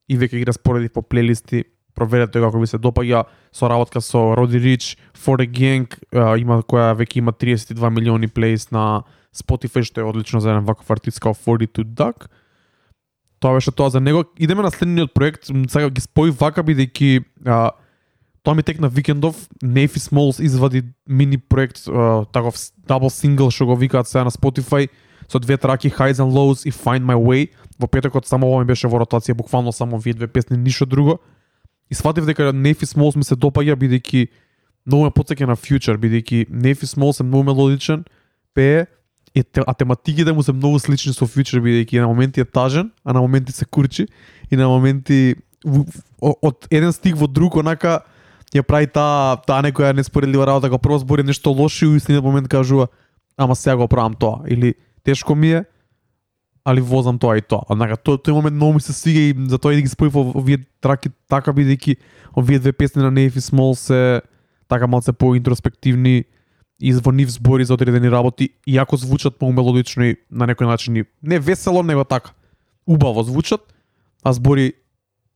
и веќе ги распоредив по плейлисти. Проверете како ви се допаѓа соработка со Роди Рич, For the Gang, а, има која веќе има 32 милиони плейс на Spotify што е одлично за еден ваков артист како 42 Duck. Тоа беше тоа за него. Идеме на следниот проект, сега ги спои вака бидејќи тоа ми текна викендов, Нефи Smalls извади мини проект, а, таков дабл сингл што го викаат сега на Spotify со две траки Highs and Lows и Find My Way. Во петокот само ова ми беше во ротација, буквално само вие две песни, ништо друго. И сватив дека Нефи Смолс ми се допаѓа бидејќи многу ме потсеќа на Future, бидејќи Нефи Смолс е многу мелодичен, пее, е, а тематиките му се многу слични со Future, бидејќи на моменти е тажен, а на моменти се курчи, и на моменти од еден стих во друг, онака ја прави таа таа некоја неспоредлива работа, кога прво збори нешто лошо и у истиот момент кажува ама сега го правам тоа или тешко ми е али возам тоа и тоа. Однака тој тој момент многу ми се свига и затоа и да ги спојав овие траки така бидејќи овие две песни на Nave Small се така малце поинтроспективни и во нив збори за одредени работи, иако звучат многу мелодично и на некој начин и не весело, него така. Убаво звучат, а збори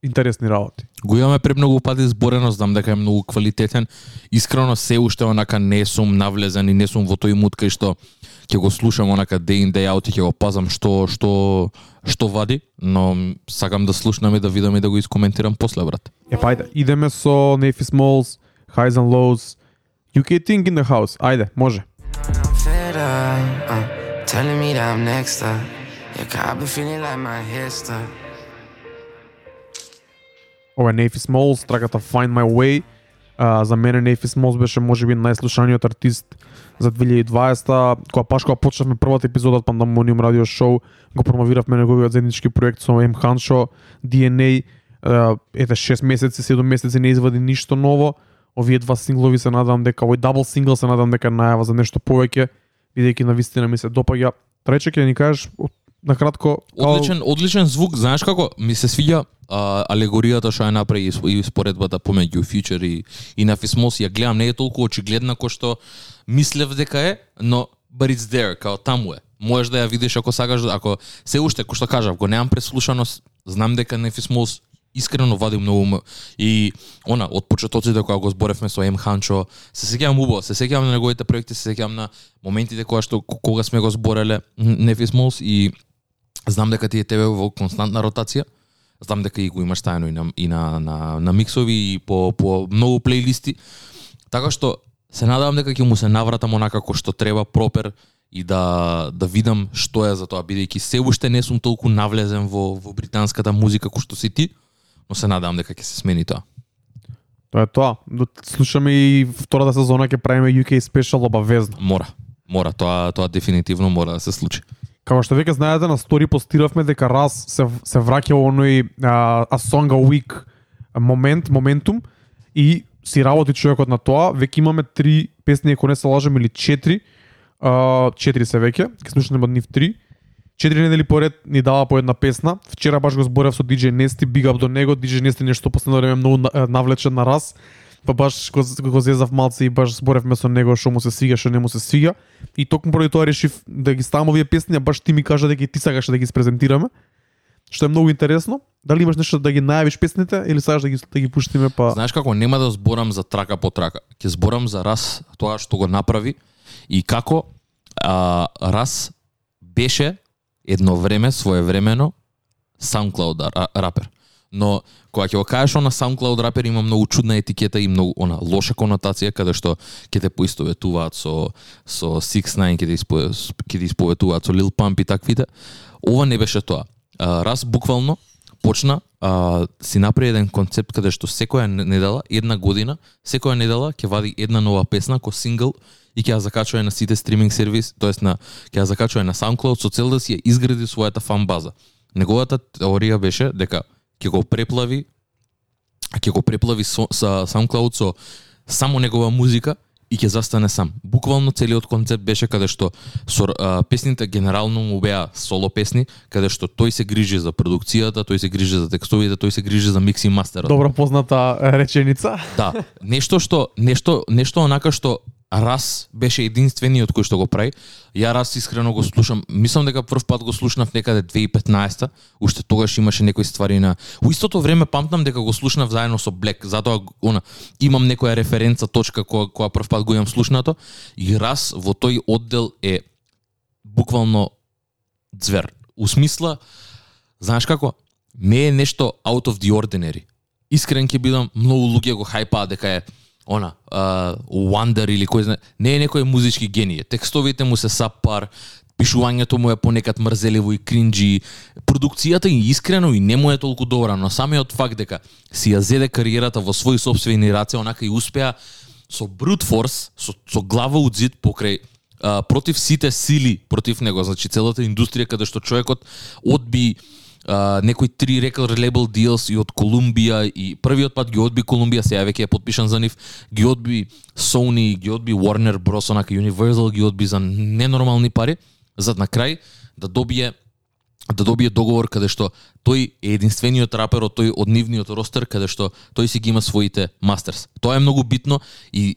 интересни работи. Го имаме премногу пати зборено, знам дека е многу квалитетен. Искрено се уште онака не сум навлезен и не сум во тој мут кај што ќе го слушам онака day in day out и ќе го пазам што што што вади, но сакам да слушнам и да видам и да го искоментирам после брат. Е, па ајде, идеме со Navy Smalls, Highs and Lows, UK Thing in the House. Ајде, може. Telling me that I'm next up. Yeah, I've been feeling like my stuck. Ова е Navy Smalls, траката Find My Way. А, за мене Navy Smalls беше можеби најслушаниот артист за 2020 кога паш кога почнавме првата епизода од Pandemonium радио шоу, го промовиравме неговиот заеднички проект со М Ханшо, DNA, ете 6 месеци, 7 месеци не извади ништо ново. Овие два синглови се надам дека овој дабл сингл се надам дека најава за нешто повеќе, бидејќи на вистина ми се допаѓа. Трајче ќе ни кажеш од- на кратко као- Одличен, одличен звук, знаеш како? Ми се свиѓа а, алегоријата што ја направи и споредбата помеѓу Future и, и на Фисмос ја гледам не е толку очигледна кој што мислев дека е, но but it's there, као таму е. Можеш да ја видиш ако сакаш, ако се уште кој што кажав, го немам преслушано, знам дека на Фисмос искрено вади многу и она од почетоците кога го зборевме со М. Ханчо, се сеќавам убаво, се сеќавам на неговите проекти, се сеќавам на моментите кога што кога сме го збореле Нефисмос и знам дека ти е тебе во константна ротација. Знам дека и го имаш тајно и на и на на, на миксови и по по многу плейлисти. Така што се надевам дека ќе му се навратам онака како што треба пропер и да да видам што е за тоа бидејќи се уште не сум толку навлезен во во британската музика кој што си ти, но се надевам дека ќе се смени тоа. Тоа е тоа. До- Слушаме и втората сезона ќе правиме UK Special обавезно. Мора. Мора, тоа тоа дефинитивно мора да се случи. Како што веќе знаете на стори постиравме дека раз се се враќа во оној а, а song a week момент, моментум и си работи човекот на тоа. Веќе имаме три песни, ако не се лажам, или четири. А, четири се веќе, ќе слушаме од нив три. Четири недели поред ни дава по една песна. Вчера баш го зборев со DJ Нести, big up до него. DJ Нести нешто последно време многу навлечен на раз. Па баш го, го зезав малце и баш зборевме со него што му се свига, што не му се свига. И токму поради тоа решив да ги ставам овие песни, а баш ти ми кажа дека и ти сакаш да ги презентираме. Што е многу интересно. Дали имаш нешто да ги најавиш песните или сакаш да ги да ги пуштиме па Знаеш како нема да зборам за трака по трака. Ќе зборам за раз тоа што го направи и како а, раз беше едно време своевремено SoundCloud ра- рапер. Но кога ќе го кажеш на SoundCloud рапер има многу чудна етикета и многу она лоша конотација каде што ќе те поистоветуваат со со 6ix9ine ќе те испо- ќе те исповетуваат со Lil Pump и таквите. Ова не беше тоа. А, раз буквално почна а, си направи еден концепт каде што секоја недела, една година, секоја недела ќе вади една нова песна ко сингл и ќе ја закачува на сите стриминг сервис, тоест на ќе ја закачува на SoundCloud со цел да си ја изгради својата фан база. Неговата теорија беше дека ќе го преплави ќе го преплави со, со SoundCloud со само негова музика и ќе застане сам. Буквално целиот концепт беше каде што со а, песните генерално му беа соло песни, каде што тој се грижи за продукцијата, тој се грижи за текстовите, тој се грижи за микс и мастерот. добро позната реченица. Да, нешто што нешто нешто онака што Раз беше единствениот кој што го прави. Ја Раз искрено го слушам. Мислам дека прв пат го слушнав некаде 2015-та. Уште тогаш имаше некои ствари на У истото време памтам дека го слушнав заедно со Блек. Затоа она имам некоја референца точка која која прв пат го имам слушнато и Раз во тој оддел е буквално звер. У смисла знаеш како не е нешто out of the ordinary. Искрен ќе бидам, многу луѓе го хајпаа дека е она, uh, Wonder или кој знае, не е некој музички геније. Текстовите му се сапар, пишувањето му е понекад мрзеливо и кринџи, продукцијата и искрено и не му е толку добра, но самиот факт дека си ја зеде кариерата во своји собствени раце, онака и успеа со брут форс, со, со глава од зид покрај а, против сите сили против него, значи целата индустрија каде што човекот одби а, некои три record label deals и од Колумбија и првиот пат ги одби Колумбија, сега веќе е подпишан за нив, ги одби Sony, ги одби Warner Bros, онака Universal ги одби за ненормални пари, за на крај да добие да добие договор каде што тој е единствениот рапер од тој од нивниот ростер каде што тој си ги има своите мастерс. Тоа е многу битно и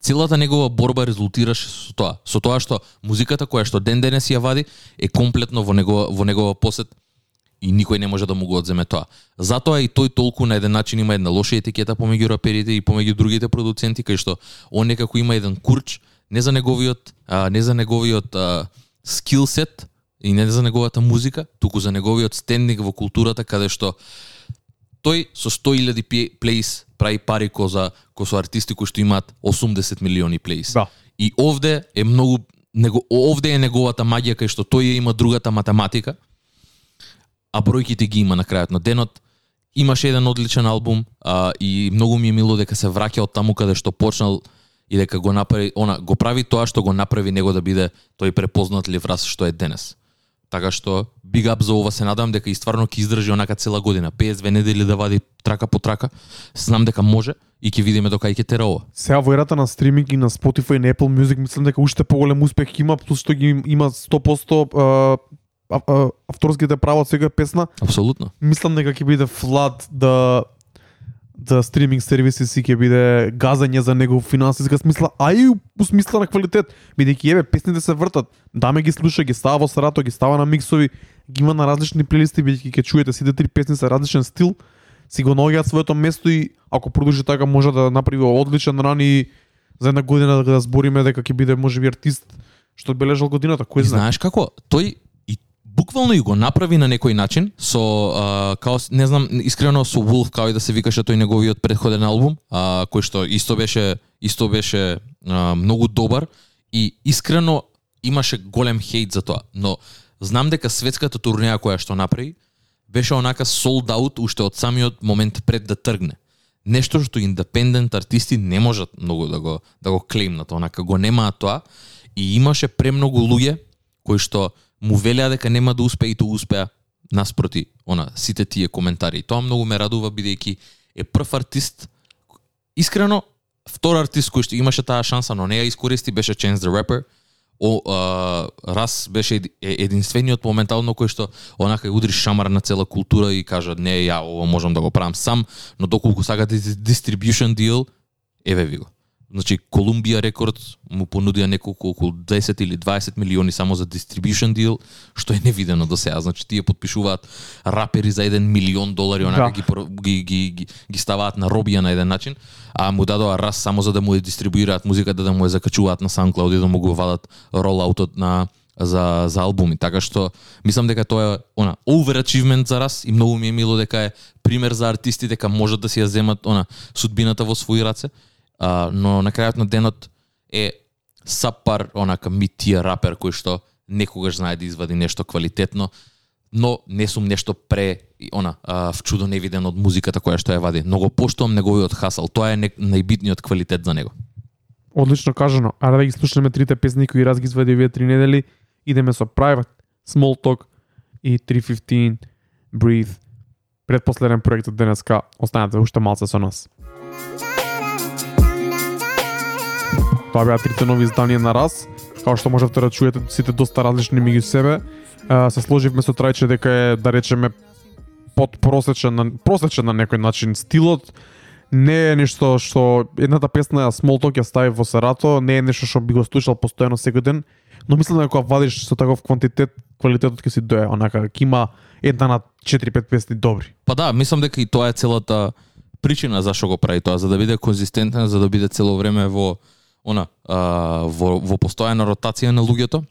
целата негова борба резултираше со тоа, со тоа што музиката која што ден денес ја вади е комплетно во негова во негова посет и никој не може да му го одземе тоа. Затоа и тој толку на еден начин има една лоша етикета помеѓу раперите и помеѓу другите продуценти кај што он некако има еден курч не за неговиот а, не за неговиот а, скил сет и не за неговата музика, туку за неговиот стендинг во културата каде што тој со 100.000 пе- плейс прави пари ко за ко со артисти кои што имаат 80 милиони плейс. Да. И овде е многу него овде е неговата магија кај што тој ја има другата математика, а бројките ги има на крајот на денот. Имаше еден одличен албум а, и многу ми е мило дека се враќа од таму каде што почнал и дека го направи, она го прави тоа што го направи него да биде тој препознатлив раз што е денес. Така што big up за ова се надам дека и стварно ќе издржи онака цела година, 52 недели да вади трака по трака. Знам дека може и ќе видиме до кај ќе тера ова. Сега во ерата на стриминг и на Spotify и на Apple Music мислам дека уште поголем успех има, плюс што ги има 100% а, авторските права од секоја песна. Апсолутно. Мислам дека ќе биде флад да да стриминг сервиси си ќе биде газање за негов финансиска смисла, а и у смисла на квалитет, бидејќи еве песните се вртат. Даме ги слуша, ги става во сарато, ги става на миксови, ги има на различни плейлисти, бидејќи ќе чуете сите три песни со различен стил, си го наоѓаат своето место и ако продолжи така може да направи одличен ран и за една година да, збориме дека ќе биде можеби артист што одбележал годината, кој знае. знаеш како? Тој буквално и го направи на некој начин со а, као не знам искрено со Wolf како и да се викаше тој неговиот претходен албум, а, кој што исто беше исто беше а, многу добар и искрено имаше голем хейт за тоа, но знам дека светската турнеја која што направи беше онака sold out уште од самиот момент пред да тргне. Нешто што индепендент артисти не можат многу да го да го клеймнат, онака го немаат тоа и имаше премногу луѓе кои што му велеа дека нема да успее и тоа успеа наспроти она сите тие коментари. И тоа многу ме радува бидејќи е прв артист искрено втор артист кој што имаше таа шанса, но не ја искористи беше Chance the Rapper. О, а, Рас беше единствениот моментално кој што онака ја удри шамар на цела култура и кажа не ја ова можам да го правам сам, но доколку сакате distribution дил, еве ви го. Значи Колумбија рекорд му понудија неколку околу 10 или 20 милиони само за distribution deal, што е невидено до сега. Значи тие подпишуваат рапери за 1 милион долари, онака Да. ги, ги, ги, ги, ги ставаат на робија на еден начин, а му дадоа раз само за да му ја дистрибуираат музиката, да му ја закачуваат на SoundCloud и да му го вадат ролаутот на за за албуми, така што мислам дека тоа е она overachievement за раз и многу ми е мило дека е пример за артисти дека можат да си ја земат она судбината во своји раце, а, но на крајот на денот е сапар онака митија рапер кој што некогаш знае да извади нешто квалитетно, но не сум нешто пре она а, в чудо невиден од музиката која што ја вади. Но го поштувам неговиот хасал. Тоа е не, најбитниот квалитет за него. Одлично кажано. Аре да ги слушаме трите песни кои раз ги извади овие три недели. Идеме со Private, Small Talk и 315 Breathe. Предпоследен проект од денеска. Останете уште малце со нас. Тоа беа трите нови изданија на раз. Као што можевте да чуете сите доста различни меѓу себе. А, се сложивме со Трајче дека е да речеме под просечен на просечен на некој начин стилот не е нешто што едната песна Small Talk ја стави во Сарато, не е нешто што би го слушал постојано секој ден, но мислам дека кога вадиш со таков квантитет, квалитетот ќе си дое, онака ќе има една на 4-5 песни добри. Па да, мислам дека и тоа е целата причина зашо го прави тоа, за да биде конзистентен, за да биде цело време во она а, во во постојана ротација на луѓето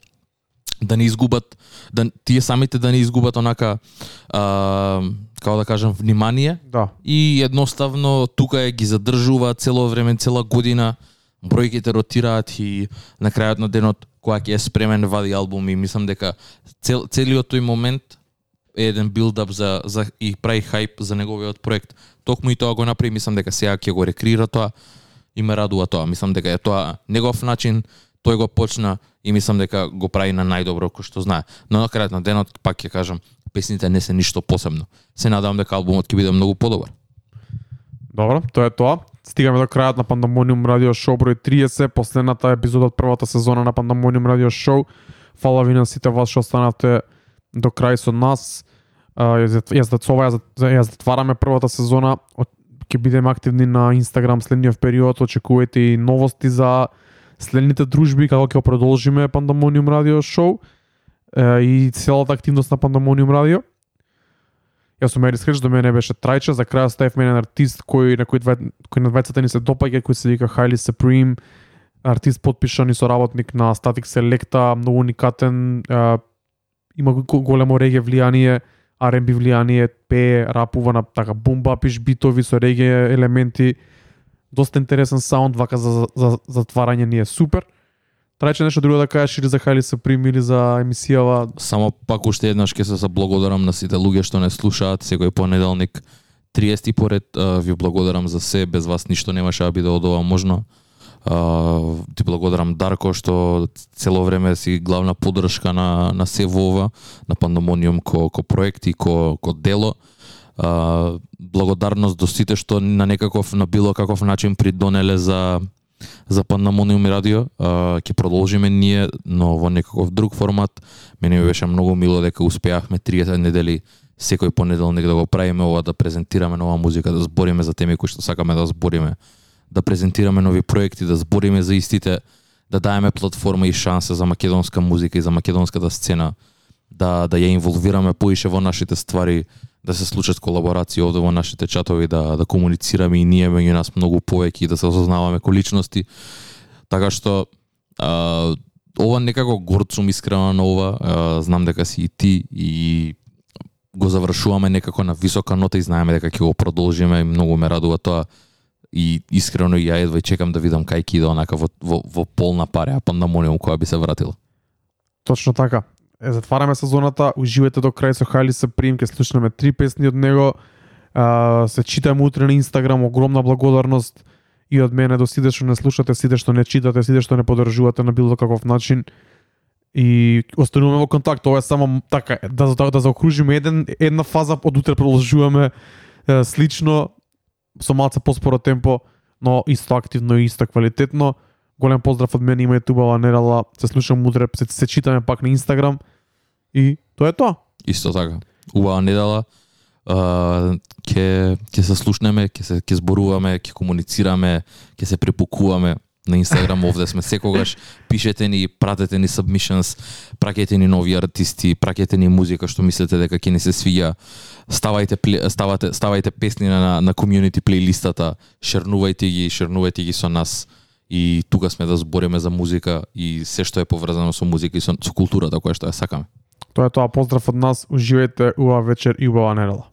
да не изгубат да тие самите да не изгубат онака а, како да кажам внимание Да. и едноставно тука е ги задржува цело време, цела година, бројките ротираат и на крајот на денот кога ќе е спремен вади албум и мислам дека цел, целиот тој момент е еден билдап за, за и прави хајп за неговиот проект. Токму и тоа го направи, мислам дека сега ќе го рекреира тоа и ме радува тоа. Мислам дека е тоа негов начин, тој го почна и мислам дека го прави на најдобро кој што знае. Но на крајот на денот, пак ќе кажам, песните не се ништо посебно. Се надевам дека албумот ќе биде многу подобар. Добро, тоа е тоа. Стигаме до крајот на Пандамониум Радио Шоу број 30, последната епизода од првата сезона на Пандамониум Радио Шоу. Фала ви на сите вас што останавте до крај со нас. Ја затвараме првата сезона. Ќе бидеме активни на Инстаграм следниот период. Очекувајте и новости за следните дружби како ќе продолжиме Пандамониум Радио Шоу е, и целата активност на Пандамониум Радио. Јас сум Ерис Хрич, до мене беше Трајче, за крај оставив мене артист кој на кој, две, кој на двајцата ни се допаѓа, кој се вика Хайли Supreme, артист подпишан и соработник на Static Selecta, многу уникатен, е, има големо реге влијание, R&B влијание, пее, рапува на така бумба, пиш битови со реге елементи, доста интересен саунд, вака за, за, за затварање ни е супер. Трајче нешто друго да кажеш или за Highly Supreme или за емисијава Само пак уште еднаш ќе се заблагодарам на сите луѓе што не слушаат секој понеделник 30 поред. Ви благодарам за се, без вас ништо немаше да биде од ова можно. А, ти благодарам Дарко што цело време си главна поддршка на на се вова, на Пандомониум ко ко проект и ко ко дело. А, благодарност до сите што на некаков на било каков начин придонеле за за Пандамониум радио. Ќе продолжиме ние, но во некаков друг формат. Мене ми беше многу мило дека успеавме 30 недели секој понеделник да го правиме ова, да презентираме нова музика, да збориме за теми кои што сакаме да збориме, да презентираме нови проекти, да збориме за истите, да даеме платформа и шанса за македонска музика и за македонската сцена, да да ја инволвираме поише во нашите ствари, да се случат колаборации овде во нашите чатови, да да комуницираме и ние меѓу нас многу повеќе и да се осознаваме ко личности. Така што а, ова некако горд сум искрено на ова, а, знам дека си и ти и го завршуваме некако на висока нота и знаеме дека ќе го продолжиме и многу ме радува тоа и искрено ја едва и чекам да видам кај ќе иде онака во, во, во полна паре, а пандамониум која би се вратила. Точно така. Е, затвараме сезоната, уживајте до крај со Хайли Саприм, ке слушнеме три песни од него. А, се читаме утре на Инстаграм, огромна благодарност и од мене до сите што не слушате, сите што не читате, сите што не подржувате на било каков начин. И остануваме во контакт, ова е само така да да, да заокружиме еден една фаза, од утре продолжуваме е, слично со малце поспоро темпо, но исто активно и исто квалитетно. Голем поздрав од мене, имајте убава нерала. Се слушам утре, се, се читаме пак на Инстаграм. И тоа е тоа. Исто така. Убава недела. Ке, ке се слушнеме, ке се ке зборуваме, ке комуницираме, ке се препукуваме на Инстаграм овде сме секогаш. Пишете ни, пратете ни submissions, праќете ни нови артисти, праќете ни музика што мислите дека ќе ни се свија Ставајте ставате ставајте песни на на комјунити плейлистата, шернувајте ги, шернувајте ги со нас и тука сме да збориме за музика и се што е поврзано со музика и со, со културата која што ја сакаме. Тоа е тоа. Поздрав од нас. Уживајте, убава вечер и убава нерала.